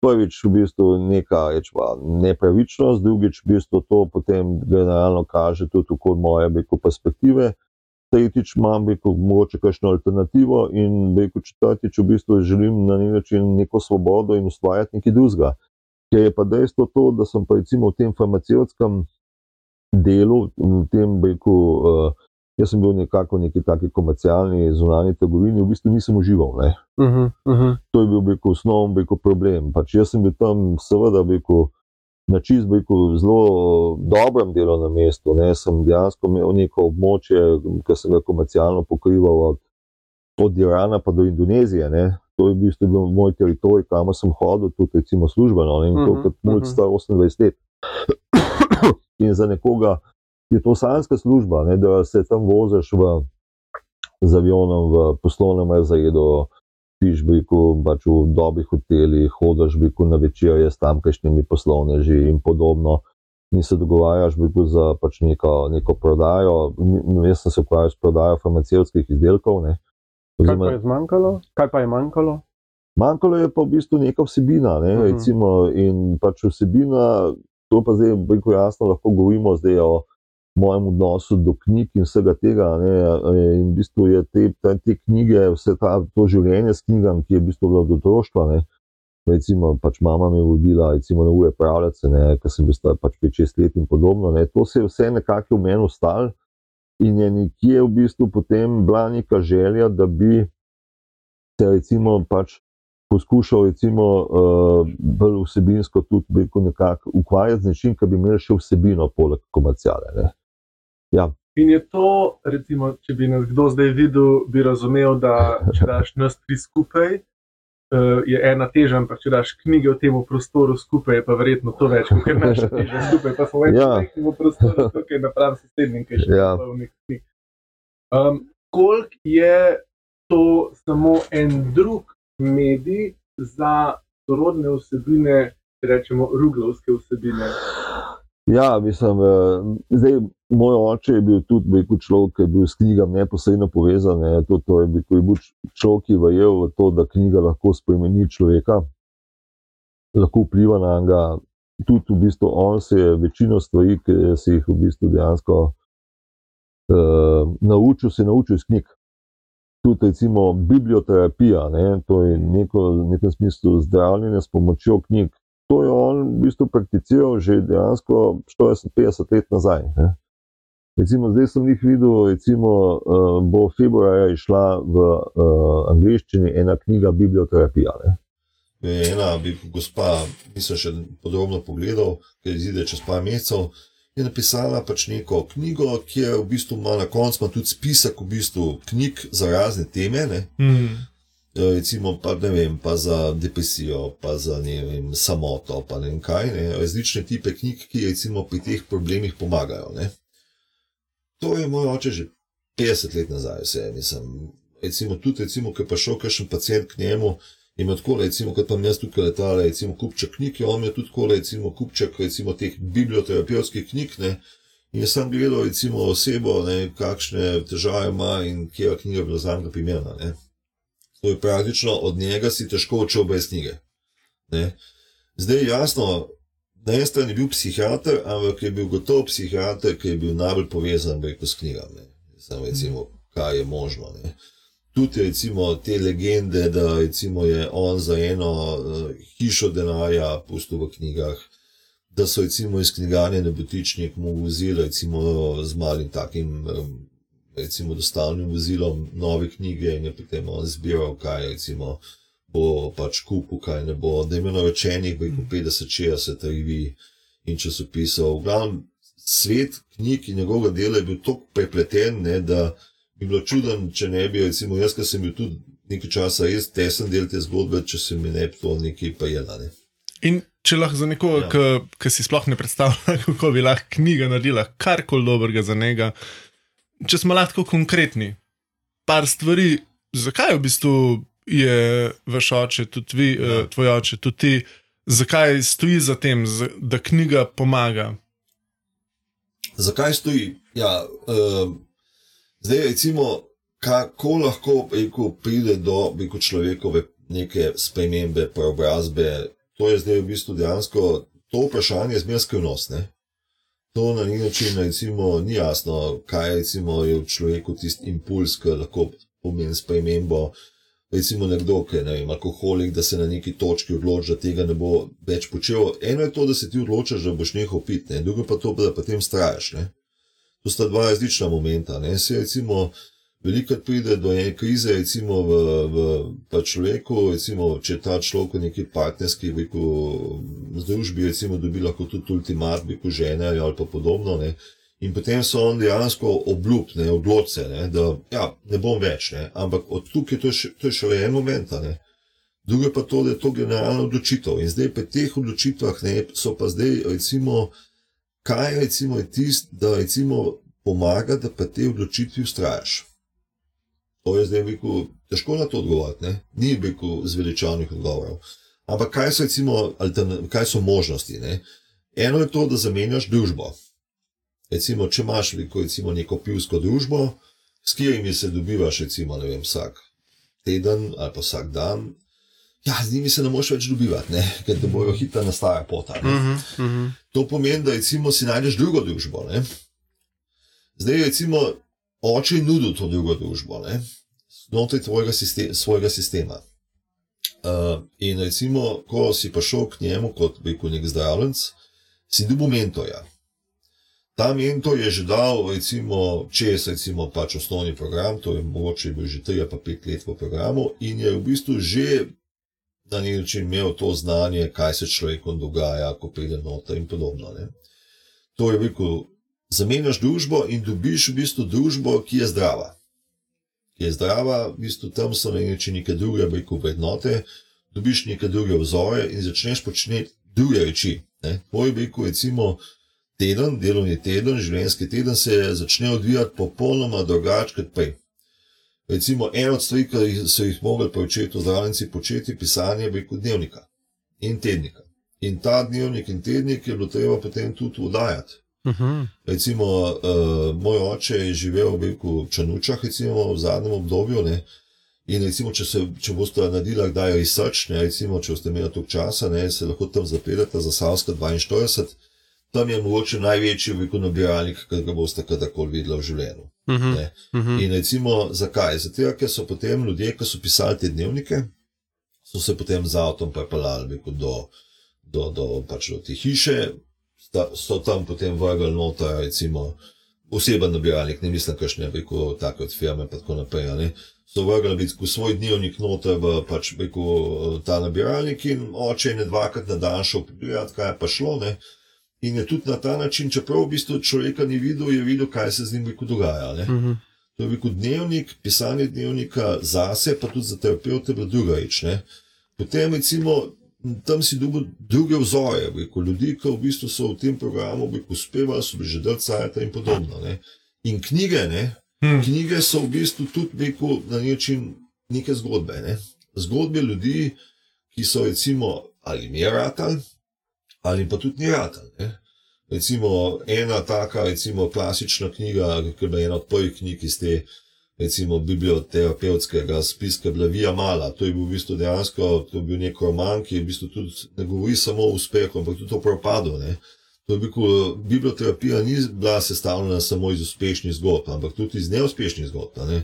prvič v bistvu neka rečva, nepravičnost, drugič v bistvu to potem generalno kaže tudi moje perspektive. Tretjič imam rekel, mogoče kakšno alternativo in rekel, četrtič v bistvu želim na nek način neko svobodo in ustvarjati nekaj drugega. Ker je pa dejstvo to, da sem pa recimo v tem farmacevtskem delu, v tem rekel, uh, Jaz sem bil nekako v neki taki komercialni zunanji trgovini, v bistvu nisem užival. Ne. Uh -huh, uh -huh. To je bil rekel, osnovni rekel, problem. Pač jaz sem bil tam, seveda, rekel, na čist rekel, zelo dobrem delovnem mestu. Ne. Sem dejansko imel neko območje, ki sem ga komercialno pokrival od, od Irana pa do Indonezije. Ne. To je v bistvu bil moj teritorij, kamor sem hodil, tudi recimo službeno. Ne. In to Mhm, kot mulj mhm. star 28 let. In za nekoga je to sanska služba, ne, da se tam voziš v, z avionom v poslovnem razredu, piš biku, pač v dobrih hotelih, hodiš biku na večerje s tamkajšnjimi poslovneži in podobno. In se dogovarjaš biku za pač neko, neko prodajo. Jaz sem se ukvarjal s prodajo farmacevtskih izdelkov. Ne. Kaj pa je zmanjkalo? Kaj pa je manjkalo? Manjkalo je pa v bistvu neka vsebina. Ne, Mhm. uh -huh. recimo, in pač vsebina, to pa zdaj veliko jasno lahko govorimo zdaj o mojem odnosu do knjig in vsega tega. Ne, in v bistvu je te, te, te knjige, vse ta, to življenje s knjigami, ki je v bistvu bilo od otroštva. Ne, Recimo, pač mama me je vodila recimo, na ure pravljice, ker sem bil star pač 5-6 let in podobno. Ne. To se je vse nekako v meni ustalo in je nekje v bistvu potem bila neka želja, da bi se recimo pač poskušal recimo, uh, bolj vsebinsko tudi nekako ukvarjati z nečim, ki bi imel še vsebino, poleg komerciale. Ne. In je to, recimo, če bi nas kdo zdaj videl, bi razumel, da če daš nas tri skupaj, uh, je ena teža, ampak če daš knjige v tem prostoru skupaj, je pa verjetno to več, kot naše teže skupaj. Pa smo več Ja. v prostoru tukaj napram sosednjim, ki je še Ja. polnih knjig. Um, koliko je to samo en drug medij za sorodne vsebine, če rečemo, ruglovske vsebine? Ja, mislim, eh, zdaj, moj oče je bil tudi rekel, človek, ki je bil s knjigami neposredno povezan. Ne, to, to je bil, je bil človek, ki je verjel v to, da knjiga lahko spremeni človeka, lahko vpliva na njega. Tudi v bistvu on se je večino stvari, ki si jih v bistvu dejansko uh, naučil, se je naučil iz knjig. Tudi recimo biblioterapija, ne, to je neko, v nekem smislu zdravljenje s pomočjo knjig. To je on v bistvu prakticiral že dejansko 40-50 let nazaj. Ne. Recimo, zdaj sem jih videl, recimo, uh, bo februarja išla v uh, angleščini ena knjiga Biblioterapija. Ne. Je ena, bi gospa, nisem še podrobno pogledal, ker izide čez par mesecev. Je napisala pač neko knjigo, ki je v bistvu ima na koncu tudi spisek v bistvu knjig za razne teme. Ne? Mm. Eh, Recimo, pa, ne vem, pa za depresijo, pa za ne vem, samoto, pa ne vem kaj. Ne? Različne type knjig, ki recimo pri teh problemih pomagajo. Ne? To je moj oče že 50 let nazaj, vse mislim. Recimo, tudi, recimo, ko je prišel kakšen pacient k njemu, je imel tako, recimo, kot pa jaz tukaj letale, recimo, kupček knjig, je on imel tudi tako, recimo, kupček, recimo, teh biblioterapevtskih knjig, ne. In jaz sem gledal, recimo, osebo, ne, kakšne težave ima in kje je knjiga bila za njega primerna, ne. To je praktično od njega si težko odšel brez knjige. Ne. Zdaj, jasno, na eni strani je bil psihiater, ampak je bil gotovo psihiater, ki je bil najbolj povezan rekel, s knjigami. Samo recimo, kaj je možno. Ne. Tudi recimo te legende, da recimo je on za eno uh, hišo denarja pustil v knjigah, da so recimo iz knjiganja na botičnik mu vzeli z malim takim um, recimo dostavnim vozilom nove knjige in je potem on zbiral, kaj recimo bo pač kupil, kaj ne bo. Da imel naročenih veliko 50-60 revij in časopisov. V glavnem svet knjig in njegovega dela je bil tako prepleten, ne, da bi bilo čuden, če ne bi, recimo jaz, ki sem bil tudi nekaj časa res tesen del te zgodbe, če se mi ne bi to nekaj pa jedla. Ne. In če lahko za nekoga, ja. ki si sploh ne predstavlja, kako bi lahko knjiga naredila karkoli dobrega za njega, če smo lahko konkretni, par stvari, zakaj v bistvu je vaš oče, tudi vi, Ja. ja. tvoj oče, tudi ti, zakaj stoji za tem, da knjiga pomaga. Zakaj stoji? Ja, uh, zdaj, recimo, kako lahko rekel, pride do rekel, človekove neke spremembe, preobrazbe. To je zdaj v bistvu dejansko to vprašanje zmeraj skrivnost. ne. To na neki način recimo, ni jasno, kaj recimo, je v človeku tisti impuls, ki lahko pomeni spremembo. Recimo nekdo, ki je ne vem, alkoholik, da se na neki točki odloči, da tega ne bo več počel. Eno je to, da se ti odločiš, da boš nehal piti, ne? drugo pa to, da potem strajaš. Ne? To sta dva različna momenta. Ne. Se recimo, velikokrat pride do ene krize, recimo v, v pa človeku, recimo, če ta človek v neki partnerski rekel, združbi, recimo, dobi lahko tudi ultimat, rekel, žene ali pa podobno. Ne. In potem so on dejansko obljubne, odločce, ne, da ja, ne bom več, ne, ampak od tukaj to je, še, to je šele en moment. Ne. Drugo pa to, da je to generalna odločitev. In zdaj pri teh odločitvah ne, so pa zdaj, recimo, kaj recimo je tisto, da recimo pomaga, da pa te odločitvi ustrajaš. To je zdaj rekel, težko na to odgovoriti, ne? ni rekel zveličavnih odgovorov. Ampak kaj so, recimo, altern- kaj so možnosti? Ne? Eno je to, da zamenjaš družbo. Recimo, če imaš recimo, neko pivsko družbo, s katerimi se dobivaš, recimo, vem, vsak teden ali pa vsak dan, ja, z njimi se ne moreš več dobivati, ne? ker te bojo hitro nastaja pota. ne. Mhm, mhm. To pomeni, da recimo si najdeš drugo družbo. Ne? Zdaj, recimo, oče je nudil to drugo družbo ne? znotraj sistema, svojega sistema. Uh, in recimo, ko si prišel k njemu kot bi rekel nek zdravljenc, si dobil mentorja. Ta mentor je že dal, recimo, čez recimo pač osnovni program, to je mogoče bil že 3 ali pa 5 let v programu, in je v bistvu že na nek način imel to znanje, kaj se človekom dogaja, ko pride noter in podobno. Ne. To je rekel, zamenjaš družbo in dobiš v bistvu družbo, ki je zdrava. Ki je zdrava, v bistvu tam so na nek način neke druge rekel, vrednote, dobiš neke druge vzore in začneš početi druge reči. Ne. Tvoj rekel, recimo, teden, delovni teden, življenjski teden se začne odvijati popolnoma drugače kot prej. Recimo, ena od stvari, ki so jih mogli početi zdravljenci početi, je pisanje preko dnevnika in tednika. In ta dnevnik in tednik je bilo treba potem tudi udajati. Mhm. Recimo, uh, moj oče je živel v Beku Čanučah, recimo v zadnjem obdobju. Ne, in recimo, če, se, če boste naredili kdaj research, ne, recimo, če boste imeli toliko časa, ne, se lahko tam zapeljete za Savska 42. Tam je mogoče največji veliko nabiralnik, ki ga boste kadarkoli videli v življenju. Mhm. Ne. Mhm. In recimo, zakaj? Zato, ker so potem ljudje, ki so pisali te dnevnike, so se potem z avtom rekel, do, do, do, pač do te hiše, sta, so tam potem vrgli noter, recimo, oseben nabiralnik, ne mislim, kakšne, rekel, take od firme, pa tako naprej. Ne. So vrgli rekel, svoj dnevnik noter v pač, rekel, ta nabiralnik in oče je ne dvakrat na dan šel pogledati, kaj je pa šlo. Ne. In je tudi na ta način, čeprav v bistvu človeka ni videl, je videl, kaj se z njim rekel, dogaja. Ne. Mhm. To je bil dnevnik, pisanje dnevnika zase, pa tudi za terapeute, bila druga reč. ne. Potem, recimo, tam si dobil druge vzore, rekel, ljudi, ki v bistvu so v tem programu rekel, uspevali, so bili že del cajta in podobno. Ne. In knjige, ne, Hmm. knjige so v bistvu tudi rekel, na način neke zgodbe. Ne. Zgodbe ljudi, ki so recimo ali mi ratali, ali pa tudi ni ne. Recimo ena taka, recimo klasična knjiga, ki je bila ena od prvih knjig iz te, recimo biblioterapevtskega spiska, bila Vija Mala. To je bil v bistvu dejansko, to je bil nek roman, ki je v bistvu tudi ne govori samo o uspehu, ampak tudi o propadu. Ne. To je bil, biblioterapija ni bila sestavljena samo iz uspešnih zgodb, ampak tudi iz neuspešnih zgodb. Ne.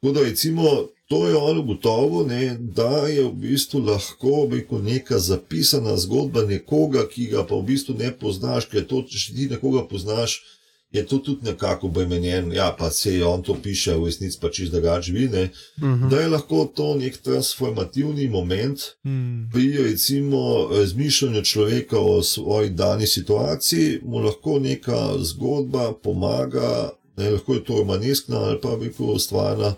Tako da recimo, to je on ugotovil, ne, da je v bistvu lahko rekel, neka zapisana zgodba nekoga, ki ga pa v bistvu ne poznaš, ker to, če ti nekoga poznaš, je to tudi nekako obremenjen. Ja, pa se je on to piše, v resnici pa čist drugače vidi, Mhm. da je lahko to nek transformativni moment Mhm. pri recimo razmišljanju človeka o svoji dani situaciji, mu lahko neka zgodba pomaga, ne, lahko je to romaneskna ali pa bi ustvarjena,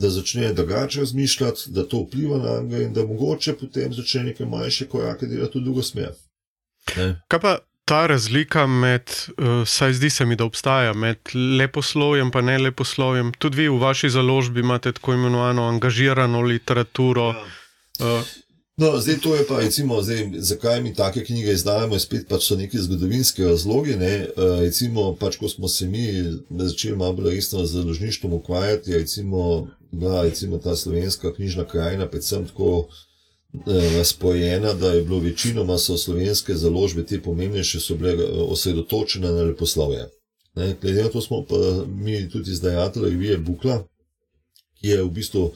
da začne drugače razmišljati, da to vpliva na njega in da mogoče potem začne neke manjše korake delati v drugo smer. Ne. Kaj pa ta razlika med, uh, saj zdi se mi, da obstaja med leposlovjem in ne leposlovjem? Tudi vi v vaši založbi imate tako imenovano angažirano literaturo. Uh, No, zdaj to je pa, recimo, zdaj, zakaj mi take knjige izdajamo, je spet pač so neki zgodovinski razlogi. Ne? Uh, recimo, pač, ko smo se mi začeli malo bolj resno z založništvom ukvarjati, recimo, bila recimo ta slovenska knjižna krajina predvsem tako eh, razporejena, da je bilo večinoma so slovenske založbe, te pomembnejše, so bile eh, osredotočene na leposlovje. Ne? Glede na to smo pa mi tudi izdajatelji revije Bukla, ki je v bistvu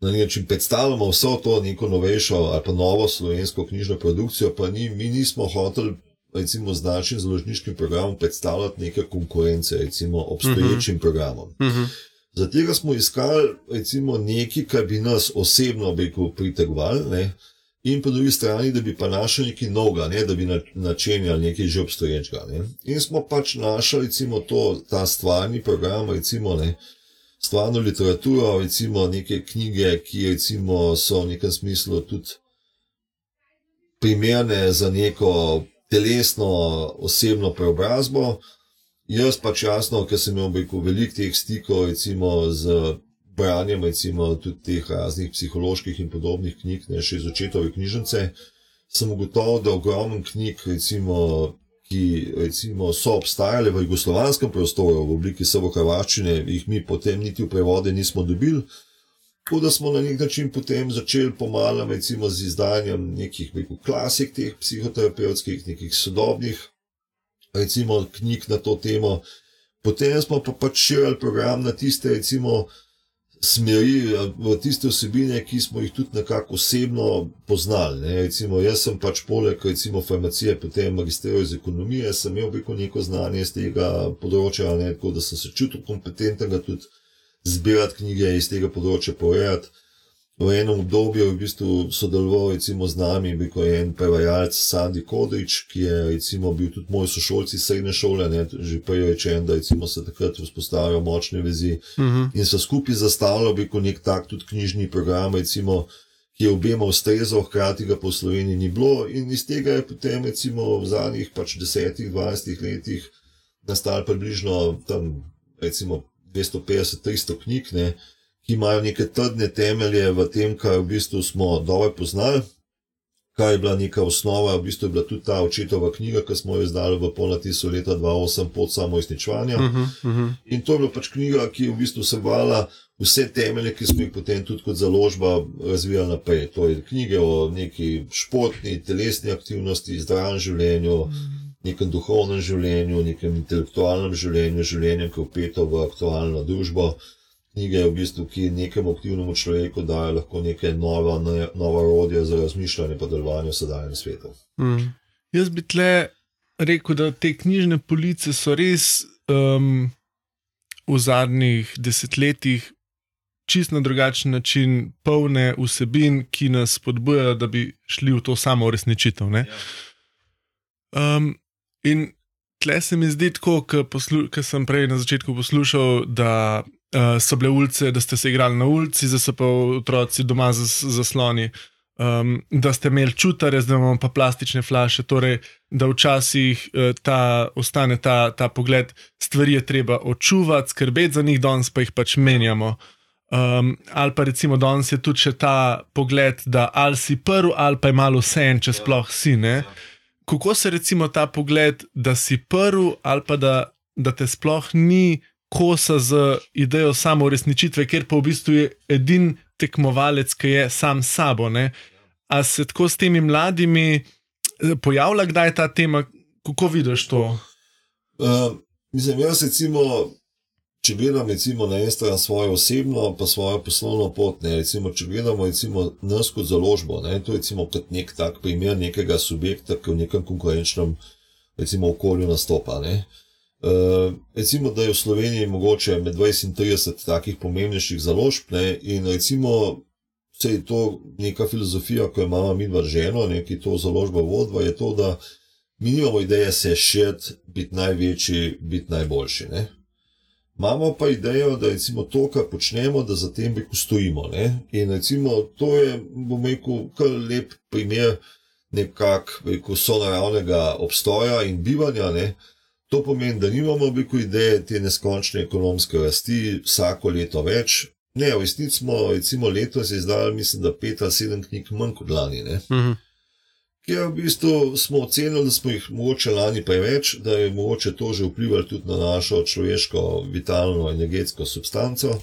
na nek način predstavljamo vso to neko novejšo ali pa novo slovensko knjižno produkcijo, pa ni, mi nismo hoteli recimo, z našim založniškim programom predstavljati neke konkurence, recimo obstoječim uh -huh. programom. Uh -huh. Zato smo iskali recimo, nekaj, kar bi nas osebno pritegovali, in po drugi strani, da bi pa našli nekaj novega, ne? da bi na, načenjali nekaj že obstoječega. Ne? In smo pač našli recimo, to, ta stvarni program, recimo, ne, stvarno literaturo, recimo neke knjige, ki recimo, so v nekem smislu tudi primerne za neko telesno, osebno preobrazbo. Jaz pač jasno, ker sem imel veliko teh stikov, recimo z branjem, recimo tudi teh raznih psiholoških in podobnih knjig, ne še iz očetove knjižnice, sem ugotovil, da ogromno knjig, recimo, ki recimo, so obstajale v jugoslovanskem prostoru v obliki srvo-hrvaščine, jih mi potem niti v prevode nismo dobili. Tako da smo na nek način potem začeli pomalem, recimo z izdajanjem nekih klasik, teh psihoterapevtskih, nekih sodobnih, recimo knjig na to temo. Potem smo pa pač širili program na tiste, recimo, smeri, v tiste vsebine, ki smo jih tudi nekako osebno poznali. Ne. Recimo, jaz sem pač poleg recimo farmacije, potem magistriral iz ekonomije, sem imel neko znanje iz tega področja, ne, tako da sem se čutil kompetentnega tudi zbirati knjige iz tega področja, povedati. V enem obdobju je v bistvu sodeloval recimo, z nami, bil je en prevajalec Sandy Kodrič, ki je recimo, bil tudi moj sošolci srednje šole, ne, že prej rečen, da recimo, se takrat vzpostavljajo močne vezi uh -huh. in so skupaj zastavljali nek tak tudi knjižni program, recimo, ki je obema ustrezal, hkrati ga po Sloveniji ni bilo in iz tega je potem recimo, v zadnjih pač 10-20 letih nastal približno tam recimo 250-300 knjig, ne, ki imajo neke trdne temelje v tem, kar v bistvu smo dobro poznali, kaj je bila neka osnova. V bistvu je bila tudi ta očetova knjiga, ki smo jo izdali v polnatisu leta 2008 pod samo izničevanje. Uh -huh, uh -huh. In to je bila pač knjiga, ki je v bistvu vsebovala vse temelje, ki smo jih potem tudi kot založba razvijali naprej. To je knjige o neki športni, telesni aktivnosti, zdravem življenju. Uh -huh nekem duhovnem življenju, nekem intelektualnem življenju, življenju, ki je upeto v aktualno družbo. Knjige, v bistvu, ki nekemu aktivnemu človeku dajo lahko neke nova, ne, nova rodja za razmišljanje in delovanje v sedajnem svetu. Mm. Jaz bi tle rekel, da te knjižne police so res um, v zadnjih desetletjih čist na drugačen način polne vsebin, ki nas spodbujajo, da bi šli v to samo uresničitev. Um, In tle se mi zdi tako, ker sem prej na začetku poslušal, da uh, so bile ulice, da ste se igrali na ulici, zdaj so pa otroci doma zasloni. Um, da ste imeli čutare, zdaj imamo pa plastične flaše, torej, da včasih uh, ta, ostane ta, ta pogled, stvari je treba očuvati, skrbeti za njih, danes pa jih pač menjamo. Um, ali pa recimo danes je tudi ta pogled, da ali si prvi, ali pa je malo vse en, če sploh si. Ne? Kako se recimo ta pogled, da si prvi, ali pa da, da te sploh ni kosa z idejo samo uresničitve, ker pa v bistvu je edini tekmovalec, ki je sam s sabo. Ne? A se tako s temi mladimi eh, pojavlja, kdaj je ta tema, kako vidiš to? Uh, mislim, jaz recimo če gledamo recimo, na eno stran svojo osebno, pa svojo poslovno pot, ne, recimo, če gledamo recimo, nas kot založbo, ne, to je recimo, kot nek tak primer nekega subjekta, ki v nekem konkurenčnem recimo, okolju nastopa. Uh, recimo, da je v Sloveniji mogoče med 20 in 30 takih pomembnejših založb, ne, in recimo, vse je to neka filozofija, ko imamo mi dva ženo, neki to založba vodva, je to, da mi nimamo ideje se širiti, biti največji, biti najboljši. Ne. Imamo pa idejo, da je to, kar počnemo, da za tem veku stojimo. Ne? In recimo, to je, bom rekel, kar lep primer nekakšnega sonaravnega obstoja in bivanja. Ne? To pomeni, da nimamo veliko ideje te neskončne ekonomske rasti, vsako leto več. Ne, v resnici smo, recimo, letos izdali, mislim, da pet ali sedem knjig manj kot lani. Mhm ker v bistvu smo ocenili, da smo jih mogoče lani preveč, da je mogoče to že vplivalo tudi na našo človeško, vitalno, energetsko substanco,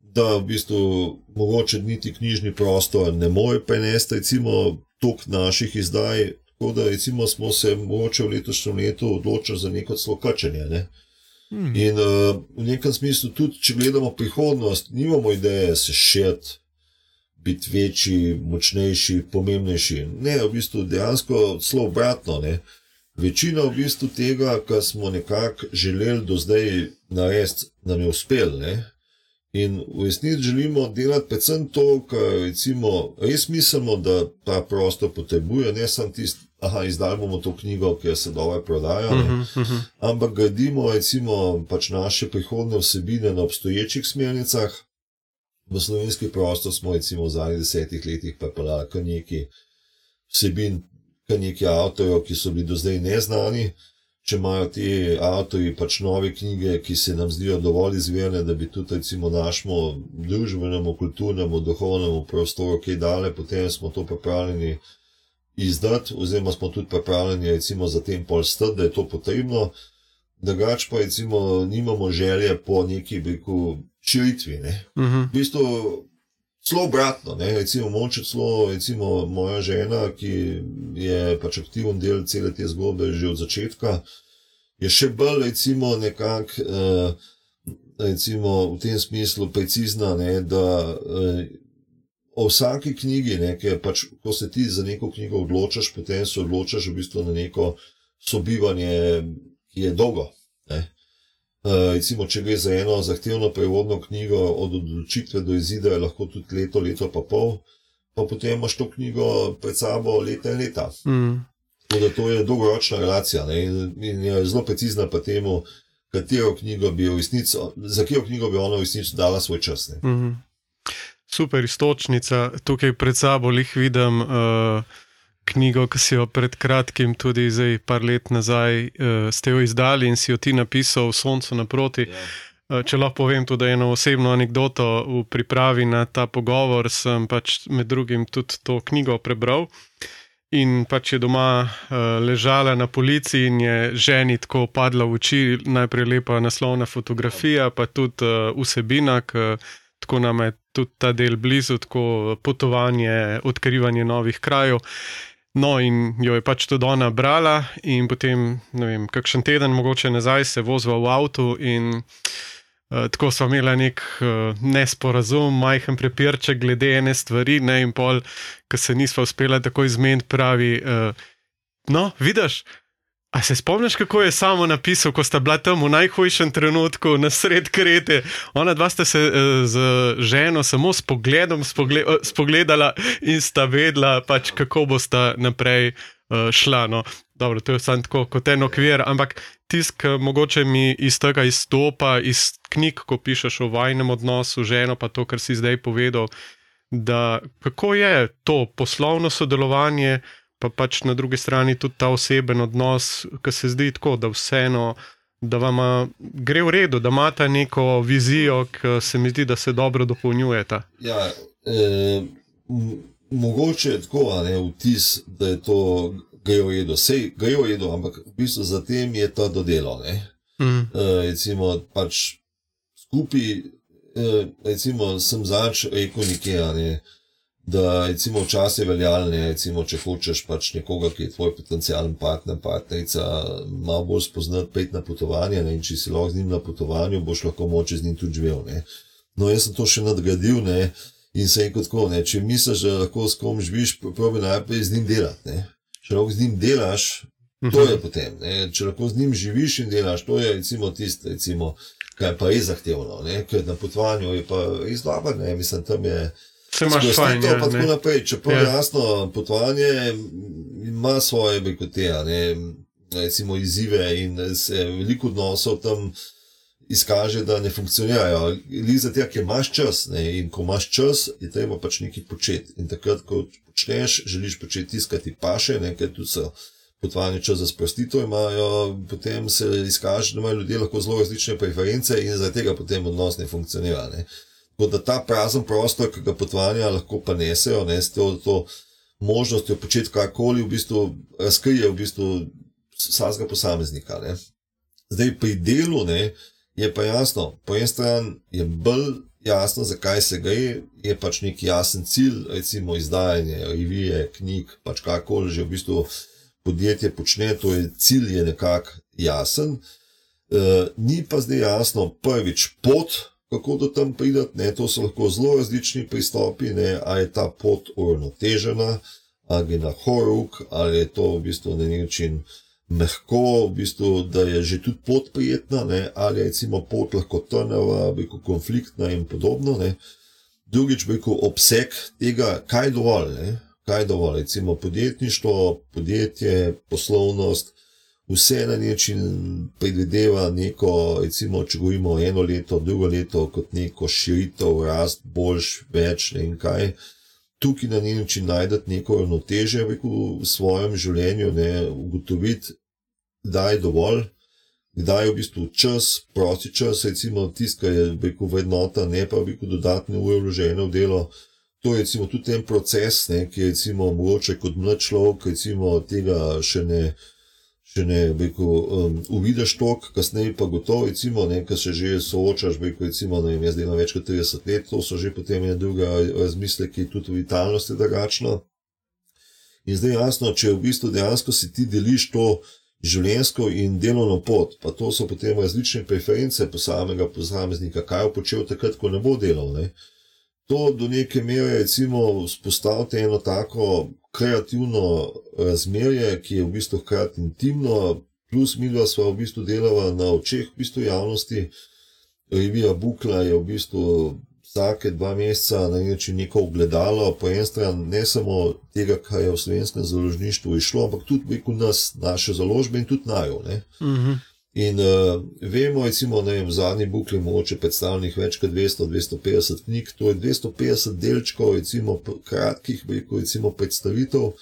da v bistvu mogoče niti knjižni prostor ne more prenesti, recimo, tok naših izdaj. Tako da recimo, smo se mogoče v letošnjem letu odločili za neko slokačenje. Ne? Hmm. In uh, v nekem smislu, tudi če gledamo prihodnost, nimamo ideje se širiti biti večji, močnejši, pomembnejši. Ne, v bistvu dejansko zelo obratno. Ne. večina v bistvu tega, kar smo nekako želeli do zdaj narediti, nam je uspelo. In v resnici želimo delati predvsem to, kar recimo, res mislimo, da ta prostor potrebuje, ne samo tisto, aha, izdali bomo to knjigo, ker se dobro prodaja, ne, Mhm, mhm. ampak gradimo recimo pač naše prihodne vsebine na obstoječih smernicah. V slovenski prostor smo recimo v zadnjih desetih letih pripeljali kar nekaj vsebin, kar nekaj avtorjev, ki so bili do zdaj neznani. Če imajo ti avtorji pač nove knjige, ki se nam zdijo dovolj izvirne, da bi tudi recimo našemu družbenemu, kulturnemu, duhovnemu prostoru kaj dale, potem smo to pripravljeni izdati, oziroma smo tudi pripravljeni recimo za tem pol stati, da je to potrebno. Drugač pa recimo nimamo želje po neki biku širitvi. Ne? Mhm. V bistvu zelo obratno, ne? recimo moče celo recimo moja žena, ki je pač aktiven del cele te zgodbe že od začetka, je še bolj recimo nekako eh, recimo v tem smislu precizna, ne, da eh, o vsaki knjigi, ne, ker pač, ko se ti za neko knjigo odločaš, potem se odločaš v bistvu na neko sobivanje, ki je dolgo. Ne. Uh, recimo, če gre za eno zahtevno prevodno knjigo, od odločitve do izida je lahko tudi leto, leto pa pol, pa potem imaš to knjigo pred sabo leta in leta. Mhm. Tako da to je dolgoročna relacija ne, in, je zelo precizna pa temu, katero knjigo bi v resnici, za katero knjigo bi ona v resnici dala svoj čas. Ne. Mhm. Super istočnica. Tukaj pred sabo jih vidim uh, knjigo, ki si jo pred kratkim, tudi zdaj, par let nazaj, uh, ste jo izdali in si jo ti napisal v Soncu naproti. Ja. Uh, Če lahko povem tudi eno osebno anegdoto v pripravi na ta pogovor, sem pač med drugim tudi to knjigo prebral. In pač je doma uh, ležala na polici in je ženi tako padla v oči, najprej lepa naslovna fotografija, pa tudi uh, vsebina, ki tako nam je tudi ta del blizu, tako potovanje, odkrivanje novih krajev. No, in jo je pač tudi ona brala, in potem, ne vem, kakšen teden, mogoče nazaj, se vozila v avtu in Uh, tako smo imeli nek uh, nesporazum, majhen prepirček glede ene stvari, ne in pol, ki se nismo uspeli tako izmeniti, pravi. Uh, no, vidiš, a se spomniš, kako je samo napisal, ko sta bila tam v najhujšem trenutku na sred krete. Ona dva sta se uh, z ženo samo s pogledom spogle, uh, spogledala in sta vedela, pač, kako bosta naprej uh, šla. No. Dobro, to je samo tako kot en okvir, ampak tisk, mogoče mi iz tega izstopa, iz knjig, ko pišeš o vajnem odnosu, ženo, pa to, kar si zdaj povedal, da kako je to poslovno sodelovanje, pa pač na drugi strani tudi ta oseben odnos, ki se zdi tako, da vseeno. Da vam gre v redu, da imate neko vizijo, ki se mi zdi, da se dobro dopolnjujeta. Ja, eh, mogoče je tako, ne vtis, da je to v redu. Sej v redu, ampak v bistvu za tem je to dodelo. Ne? Mm. Eh, recimo, pač skupaj, eh, recimo, sem zač rekel nekje, ne, da recimo včasih je veljalo, ne, recimo, če hočeš pač nekoga, ki je tvoj potencijalen partner, partnerica, malo bolj spoznati, pet na potovanje, ne, in če si lahko z njim na potovanju, boš lahko moče z njim tudi živel. Ne. No, jaz sem to še nadgradil, ne, in se je kot tako, ne, če misliš, da lahko s kom živiš, probi najprej z njim delati. Ne. Če lahko z njim delaš, To je potem, ne? če lahko z njim živiš in delaš, to je recimo tisto, recimo, kar je pa res zahtevno, ne? ker na potovanju je pa res dobro, ne, mislim, tam je. Se imaš fajn, ja, pa tako naprej. Čeprav Ja. ja. jasno, potovanje ima svoje bekoteja, ne, recimo izzive in se veliko odnosov tam izkaže, da ne funkcionirajo. Li zato, ker imaš čas ne, in ko imaš čas, je treba pač nekaj početi. In takrat, ko počneš, želiš početi tisto, kar ti paše, ne, ker tudi so potovanje čas za sprostitev imajo, potem se izkaže, da imajo ljudje lahko zelo različne preference in zaradi tega potem odnos ne funkcionira. Ne. Tako da ta prazen prostor, ki ga potovanja lahko pa nesejo, ne, s to, to možnostjo početi karkoli, v bistvu razkrije v bistvu vsakega posameznika. Ne. Zdaj pri delu ne, je pa jasno, po eni strani je bolj jasno, zakaj se gre, je pač nek jasen cilj, recimo izdajanje revije, knjig, pač karkoli že v bistvu podjetje počne, to je cilj je nekako jasen. E, ni pa zdaj jasno, prvič pot, kako do tam prideti, ne, to so lahko zelo različni pristopi, ne, a je ta pot uravnotežena, ali gre na horuk, ali je to v bistvu na nek način mehko, v bistvu, da je že tudi pot prijetna, ne, ali je recimo pot lahko trnava, beko konfliktna in podobno. Ne. Drugič, beko obseg tega, kaj je dovolj, ne, kaj je dovolj, recimo podjetništvo, podjetje, poslovnost. Vse na način predvideva neko, recimo, če govorimo eno leto, drugo leto, kot neko širitev, rast, boljš, več, ne vem kaj tukaj na neki način najdete neko ravnoteže v svojem življenju, ne ugotoviti, kdaj je dovolj, kdaj je v bistvu čas, prosti čas, recimo tisto, kar je rekel, vrednota, ne pa rekel, dodatne ure vložene v delo. To je recimo tudi en proces, ne, ki je recimo mogoče kot mlad človek, recimo tega še ne če ne rekel, um, uvidiš tok, kasneje pa gotovo, recimo, ne, ko se že soočaš, rekel, recimo, ne vem, jaz delam več kot 30 let, to so že potem ena druga razmisleki, tudi vitalnost je drugačna. In zdaj jasno, če v bistvu dejansko si ti deliš to življenjsko in delovno pot, pa to so potem različne preference posameznika, kaj je počel takrat, ko ne bo delal. Ne. To do neke mere, recimo, spostavite eno tako kreativno razmerje, ki je v bistvu hkrati intimno, plus mi dva sva v bistvu delala na očeh v bistvu javnosti. Revija Bukla je v bistvu vsake dva meseca na neki neko ogledalo, po eni strani ne samo tega, kar je v slovenskem založništvu išlo, ampak tudi preko nas, naše založbe in tudi najo. In uh, vemo, recimo, da je v zadnji bukli mogoče predstavljenih več kot 200-250 knjig, to je 250 delčkov, recimo kratkih, rekel, recimo predstavitev.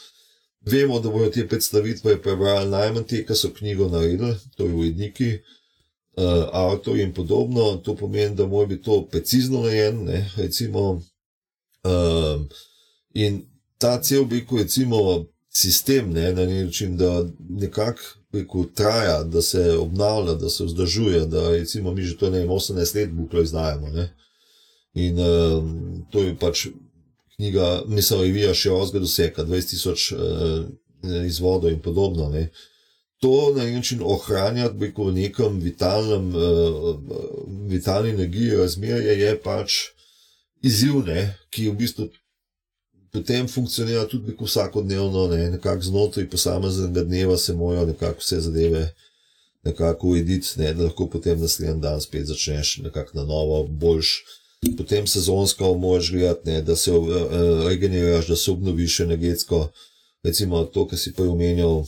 Vemo, da bodo te predstavitve prebrali najmanj te, ki so knjigo naredili, to je uredniki, uh, avtorji in podobno. To pomeni, da mora biti to precizno narejen, recimo. Uh, in ta cel, rekel, recimo, sistem, ne, na način, da nekako rekel, traja, da se obnavlja, da se vzdržuje. Da recimo, mi že to ne vem, 18 let buklo izdajamo. Ne? In uh, to je pač knjiga, mislim, Revija še ozga doseka, 20 tisoč uh, izvodov in podobno. Ne? To na nek način ohranjati v nekem vitalnem, uh, vitalni energiji, razmerje je pač izziv, ne? ki v bistvu potem funkcionira tudi vsakodnevno, ne, nekako znotraj posameznega dneva se morajo nekako vse zadeve nekako urediti, ne, da lahko potem naslednji dan spet začneš nekako na novo, boljš. Potem sezonsko moraš gledati, ne, da se uh, regeneriraš, da se obnoviš energetsko. Recimo to, kar si prej omenjal,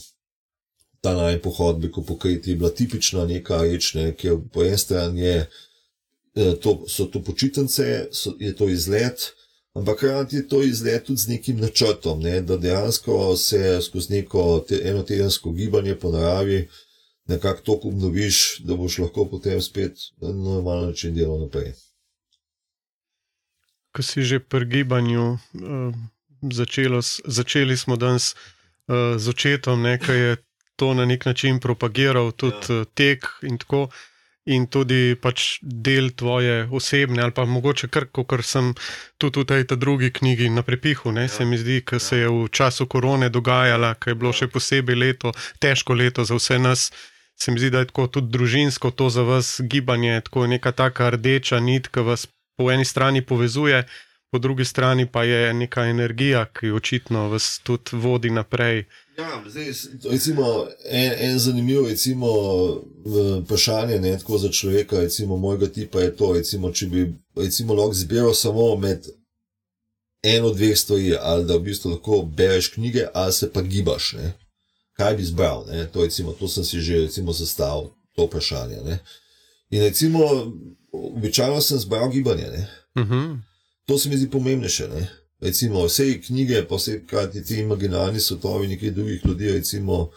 ta naj pohod bi ko pokriti, bila tipična neka reč, ne, ki po eni strani je, eh, to, so to počitnice, je to izlet, Ampak hkrati je to izlet tudi z nekim načrtom, ne? da dejansko se skozi neko te, enotedensko gibanje po naravi nekako tako obnoviš, da boš lahko potem spet na normalen način delal naprej. Ko si že pri gibanju, uh, začelo, začeli smo danes uh, z očetom, ki je to na nek način propagiral, tudi ja. uh, tek in tako naprej in tudi pač del tvoje osebne, ali pa mogoče kar, kot sem tudi v tej drugi knjigi na prepihu. Ne, ja. Se mi zdi, da se je v času korone dogajala, ker je bilo še posebej leto, težko leto za vse nas. Se mi zdi, da je tako tudi družinsko to za vas gibanje, tako neka taka rdeča nit, ki vas po eni strani povezuje, po drugi strani pa je neka energija, ki očitno vas tudi vodi naprej. Ja, zdaj, recimo, en, en zanimiv recimo, vprašanje ne, za človeka, recimo, mojega tipa je to, recimo, če bi recimo, lahko zbiral samo med eno, dveh stvari, ali da v bistvu lahko bereš knjige, ali se pa gibaš. Ne. Kaj bi izbral? To, recimo, to sem si že zastavil, to vprašanje. Ne. In recimo, običajno sem zbral gibanje. Uh mhm. -huh. To se mi zdi pomembnejše. Ne recimo vse knjige, vse krati ti imaginarni svetovi nekih drugih ljudi, recimo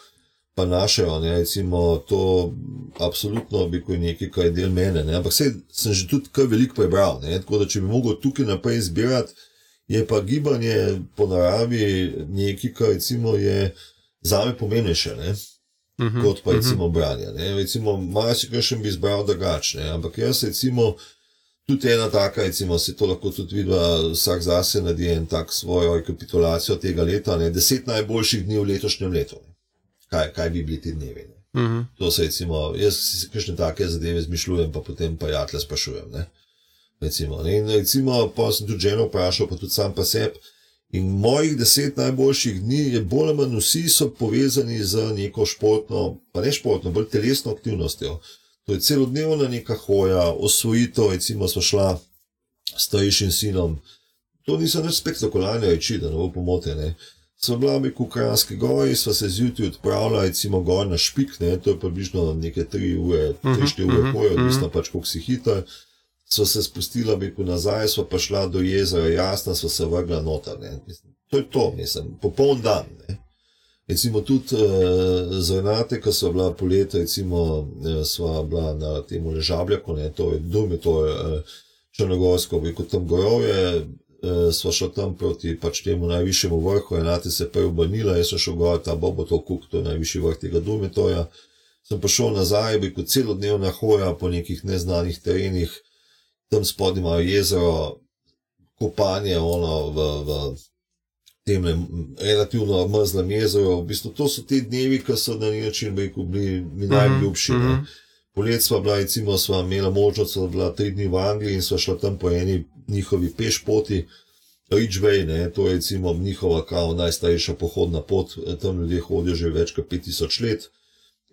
pa naše, ne, recimo to absolutno bi kot nekaj, kar je del mene, ne, ampak vse sem že tudi kar veliko prebral, ne, tako da če bi mogel tukaj naprej izbirati, je pa gibanje po naravi nekaj, kar recimo je zame pomembnejše, ne. Uh mhm, -huh, kot pa recimo uh -huh. branje. Ne. Recimo, malo si kaj še bi izbral drugačne, ampak jaz recimo, tudi ena taka, recimo, se to lahko tudi vidi, vsak zase naredi en tak svojo rekapitulacijo tega leta, ne, deset najboljših dni v letošnjem letu. Kaj, kaj bi bili ti dnevi? Uh mhm. -huh. To se, recimo, jaz si kakšne take zadeve zmišljujem, pa potem pa jatle sprašujem. Ne. Recimo, ne. In recimo, pa sem tudi ženo vprašal, pa tudi sam pa sebi. In mojih deset najboljših dni je bolj ali manj vsi povezani z neko športno, pa ne športno, bolj telesno aktivnostjo. To je celodnevna neka hoja, osvojitev, recimo smo šla s starejšim sinom. To niso več spektakularne reči, da ne bo pomotene. Smo bila bi v Krajinski gori, sva se zjutraj odpravila, recimo gor na špik, ne, to je približno neke 3 ure, 3-4 ure hoje, odvisno pač koliko si hiter. Sva se spustila bi ku nazaj, sva pa šla do jezera, jasna, sva se vrgla noter. Ne. To je to, mislim, popoln dan. Ne. Recimo tudi uh, z Renate, ko sva bila poletje, recimo uh, sva bila na tem ležabljaku, ne, to je Dume, to je uh, Črnogorsko, kot tam gorovje, uh, sva šla tam proti pač temu najvišjemu vrhu, Renate se prej obrnila, jaz sem šel gor, ta Bobo to kuk, to je najvišji vrh tega Dumetoja. Sem pa šel nazaj, bi kot celodnevna hoja po nekih neznanih terenih, tam spodaj imajo jezero, kopanje, ono v, v tem relativno mrzlem jezeru. V bistvu to so ti dnevi, ki so na način rekel, bili mi najljubši. mhm. ne. Polet sva bila, recimo, sva imela možnost, da bila tri dni v Angliji in sva šla tam po eni njihovi pešpoti. Ridgeway, ne, to je recimo njihova kao najstarejša pohodna pot, tam ljudje hodijo že več kot 5000 let.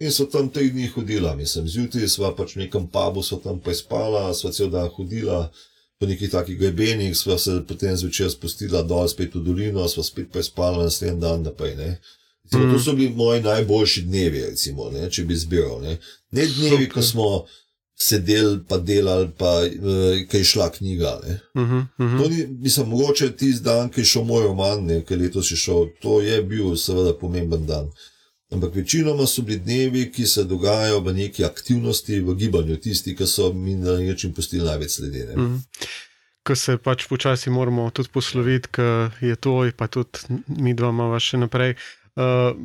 In so tam tri dni hodila, mislim, zjutraj sva pač v nekem pubu, sva tam pa spala, sva cel dan hodila po nekih takih grebenih, sva se potem zvečer spustila dol spet v dolino, sva spet pa spala naslednji dan naprej. Ne. Recimo, Mhm. To so bili moji najboljši dnevi, recimo, ne, če bi zbiral. Ne, ne dnevi, Super. ko smo sedeli pa delali, pa uh, kaj šla knjiga. Ne. Mhm, mhm. To ni, mislim, mogoče tisti dan, ki je šel moj roman, ne, ki letos je šel, to je bil seveda pomemben dan. Ampak večinoma so bili dnevi, ki se dogajajo v neki aktivnosti, v gibanju, tisti, ki so mi na način pustili največ sledene. Mm. Mhm. Ko se pač počasi moramo tudi posloviti, ker je to, pa tudi mi dva imamo še naprej. Uh,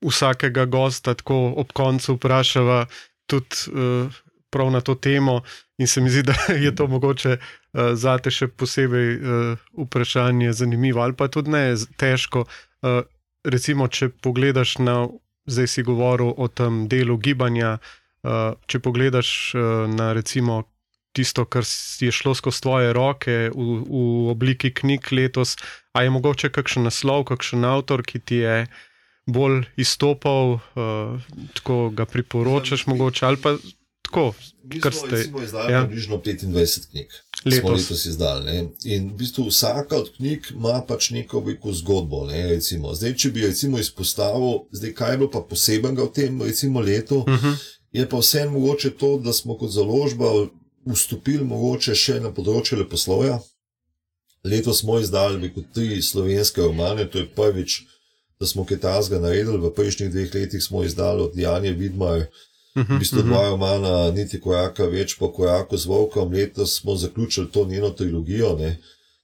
vsakega gosta tako ob koncu vprašava tudi uh, prav na to temo, in se mi zdi, da je to mogoče uh, zate še posebej uh, vprašanje zanimivo ali pa tudi ne težko. Uh, recimo, če pogledaš na, zdaj si govoril o tem delu gibanja, uh, če pogledaš uh, na recimo tisto, kar je šlo skozi tvoje roke v, v obliki knjig letos, a je mogoče kakšen naslov, kakšen avtor, ki ti je bolj izstopal, uh, tako ga priporočaš, mogoče ali pa tako, Mi smo ste recimo izdali ja. približno 25 knjig. Letos. letos izdali. Ne? In v bistvu vsaka od knjig ima pač neko veliko zgodbo. Ne? Recimo. Zdaj, če bi recimo izpostavil, zdaj, kaj je bilo pa posebenega v tem recimo, letu, Uh -huh. je pa vseeno mogoče to, da smo kot založba vstopili mogoče še na področje leposlovja. Letos smo izdali kot tri slovenske romane, to je prvič, da smo kaj tazga naredili. V prejšnjih dveh letih smo izdali od Janja Vidmar, v bistvu dva romana, niti koraka več po koraku z Volkom. Letos smo zaključili to njeno trilogijo. Ne.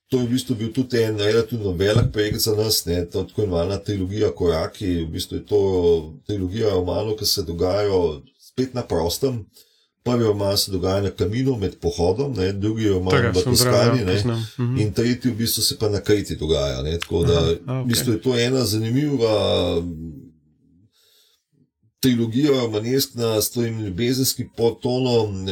To je v bistvu bil tudi en relativno velik projekt za nas, ne, ta tako imenovana trilogija Koraki. V bistvu je to trilogija romanov, ki se dogajajo spet na prostem. Prvi roman se dogaja na kaminu med pohodom, ne, drugi roman v Toskani. ja, ne. Mhm. In tretji v bistvu se pa na Kriti dogaja. Ne? Tako da Aha, a, v bistvu je to ena zanimiva trilogija, romaneskna s tem ljubezenskim podtonom,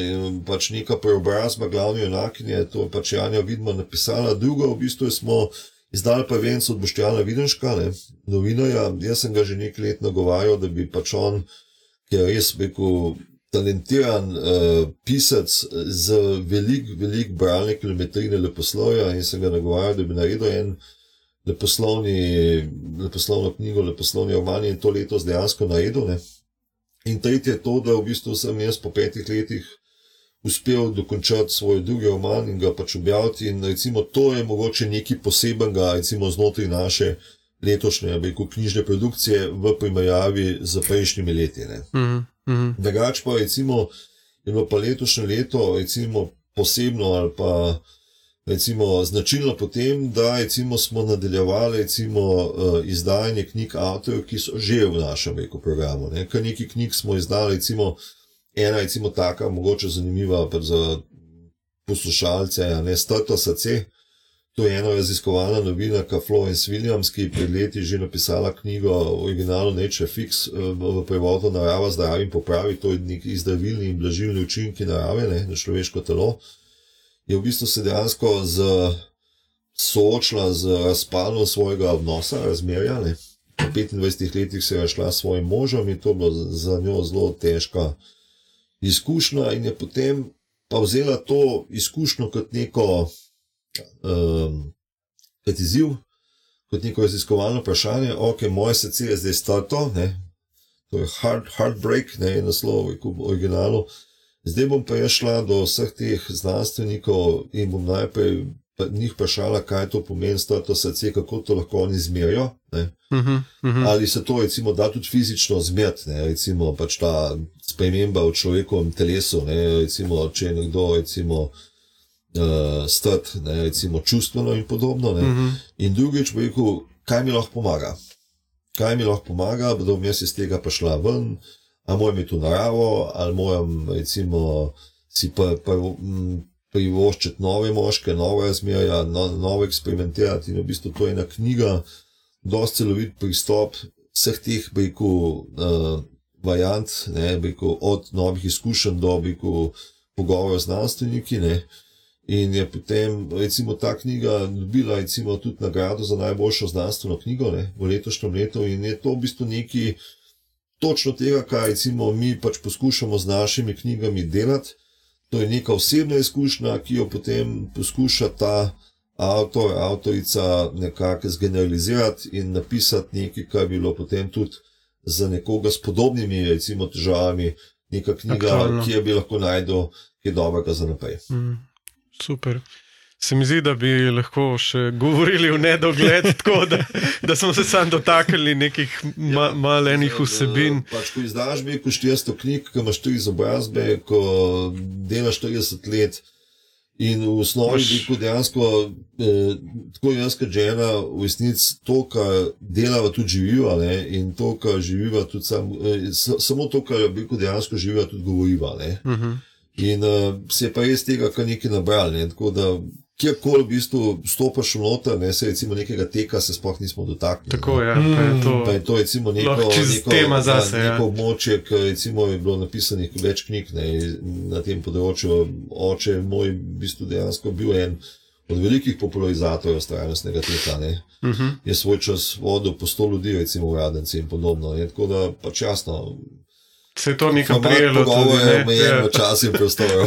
pač neka preobrazba glavne junakinje, to je pač Janja Vidma napisala. Druga v bistvu smo izdali pa venc od Boštjana Videnška, ne, novinarja. Jaz sem ga že nekaj let nagovarjal, da bi pač on, ki je res rekel, talentiran uh, pisec z velik, velik bralne kilometrine leposlovja in sem ga nagovarjal, da bi naredil en leposlovni, leposlovno knjigo, leposlovni roman in to letos dejansko naredil. Ne. In tretje je to, da v bistvu sem jaz po petih letih uspel dokončati svoj drugi roman in ga pač objaviti. In recimo to je mogoče nekaj posebenega, recimo znotraj naše letošnje, bi rekel, knjižne produkcije v primerjavi z prejšnjimi leti. Ne. Mhm, mhm. Drugač pa recimo, je bilo pa letošnje leto recimo posebno ali pa recimo značilno potem, da recimo smo nadaljevali recimo uh, izdajanje knjig avtorjev, ki so že v našem veku programu. Ne. Kar nekaj knjig smo izdali, recimo ena recimo taka, mogoče zanimiva za poslušalce, ne Strto srce. To je ena raziskovalna novinarka Florence Williams, ki je pred leti že napisala knjigo o originalu Nature Fix eh, v prevodu Narava zdravi in popravi, to je neki zdravilni in blažilni učinki narave ne, na človeško telo. Je v bistvu se dejansko z soočila z razpadom svojega odnosa, razmerja. Ne. Po 25 letih se je šla s svojim možem in to je bilo za njo zelo težka izkušnja, in je potem pa vzela to izkušnjo kot neko um, kot izziv, kot neko raziskovalno vprašanje, ok, moje srce je zdaj starto, ne, to je hard, heartbreak, ne, je naslov v originalu. Zdaj bom pa šla do vseh teh znanstvenikov in bom najprej njih vprašala, kaj to pomeni, starto srce, kako to lahko oni izmerijo. ne. Uh -huh, uh -huh. Ali se to recimo da tudi fizično zmeriti, recimo pač ta sprememba v človekovem telesu, ne, recimo če je nekdo recimo uh, strt, ne, recimo čustveno in podobno. Ne. Mhm. In drugič bo rekel, kaj mi lahko pomaga. Kaj mi lahko pomaga, da bom jaz iz tega prišla ven, ali moram iti v naravo, ali moram recimo si pa, pa m, privoščiti nove moške, nove razmerja, no, nove eksperimentirati. In v bistvu to je ena knjiga, dosti celovit pristop vseh teh beku, uh, variant, ne, beku, od novih izkušenj do beku, pogovorov z znanstveniki. Ne. In je potem, recimo, ta knjiga dobila recimo, tudi nagrado za najboljšo znanstveno knjigo ne, v letošnjem letu, in je to v bistvu neki točno tega, kar recimo, mi pač poskušamo z našimi knjigami delati. To je neka osebna izkušnja, ki jo potem poskuša ta avtor, avtorica nekako zgeneralizirati in napisati nekaj, kar bi bilo potem tudi za nekoga s podobnimi recimo, težavami, neka knjiga, Aktualno. ki jo bi lahko najdel kaj dobrega za naprej. Mm, super. Se mi zdi, da bi lahko še govorili v nedogled, tako da, da smo se sam dotaknili nekih ma, malenih vsebin. Eh, Pač, ko izdaš neko 400 knjig, ko imaš tri izobrazbe, ko delaš 40 let. In v osnovi je bil dejansko, eh, tako jaz kot žena, v resnici to, kar delava, tudi živiva, ne? in to, kar živiva, tudi sam, eh, sa- samo to, kar rekel, dejansko živiva, tudi govoriva. Ne? Uh -huh. In uh, se je pa res tega, kar nekaj nabral. Ne? Tako da, kjerkoli v bistvu stopiš v noter, ne se recimo nekega teka, se sploh nismo dotaknili. Tako je, pa je to. Pa je to recimo neko, neko, tema ja, zase, ja. neko območje, ki recimo je bilo napisanih več knjig ne, na tem področju. Oče moj v bistvu dejansko bil en od velikih popularizatorjev trajnostnega teka. Ne. Uh -huh. Je svoj čas vodil po sto ljudi, recimo v Radence in podobno. Ne. Tako da pač jasno, se je to nekam prijelo. Pogovor tudi, ne? je omejen ja. v ja. času in prostoru.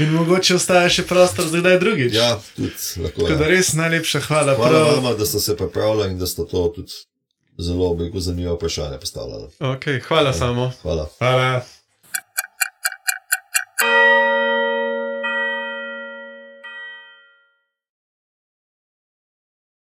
in mogoče ostaja še prostor za kdaj drugič. Ja, tudi lahko. Tako da res najlepša hvala. Hvala prav... vama, da ste se pripravljali in da ste to tudi zelo obliku zanimivo vprašanje postavljali. Okay, hvala, hvala samo. Hvala. hvala.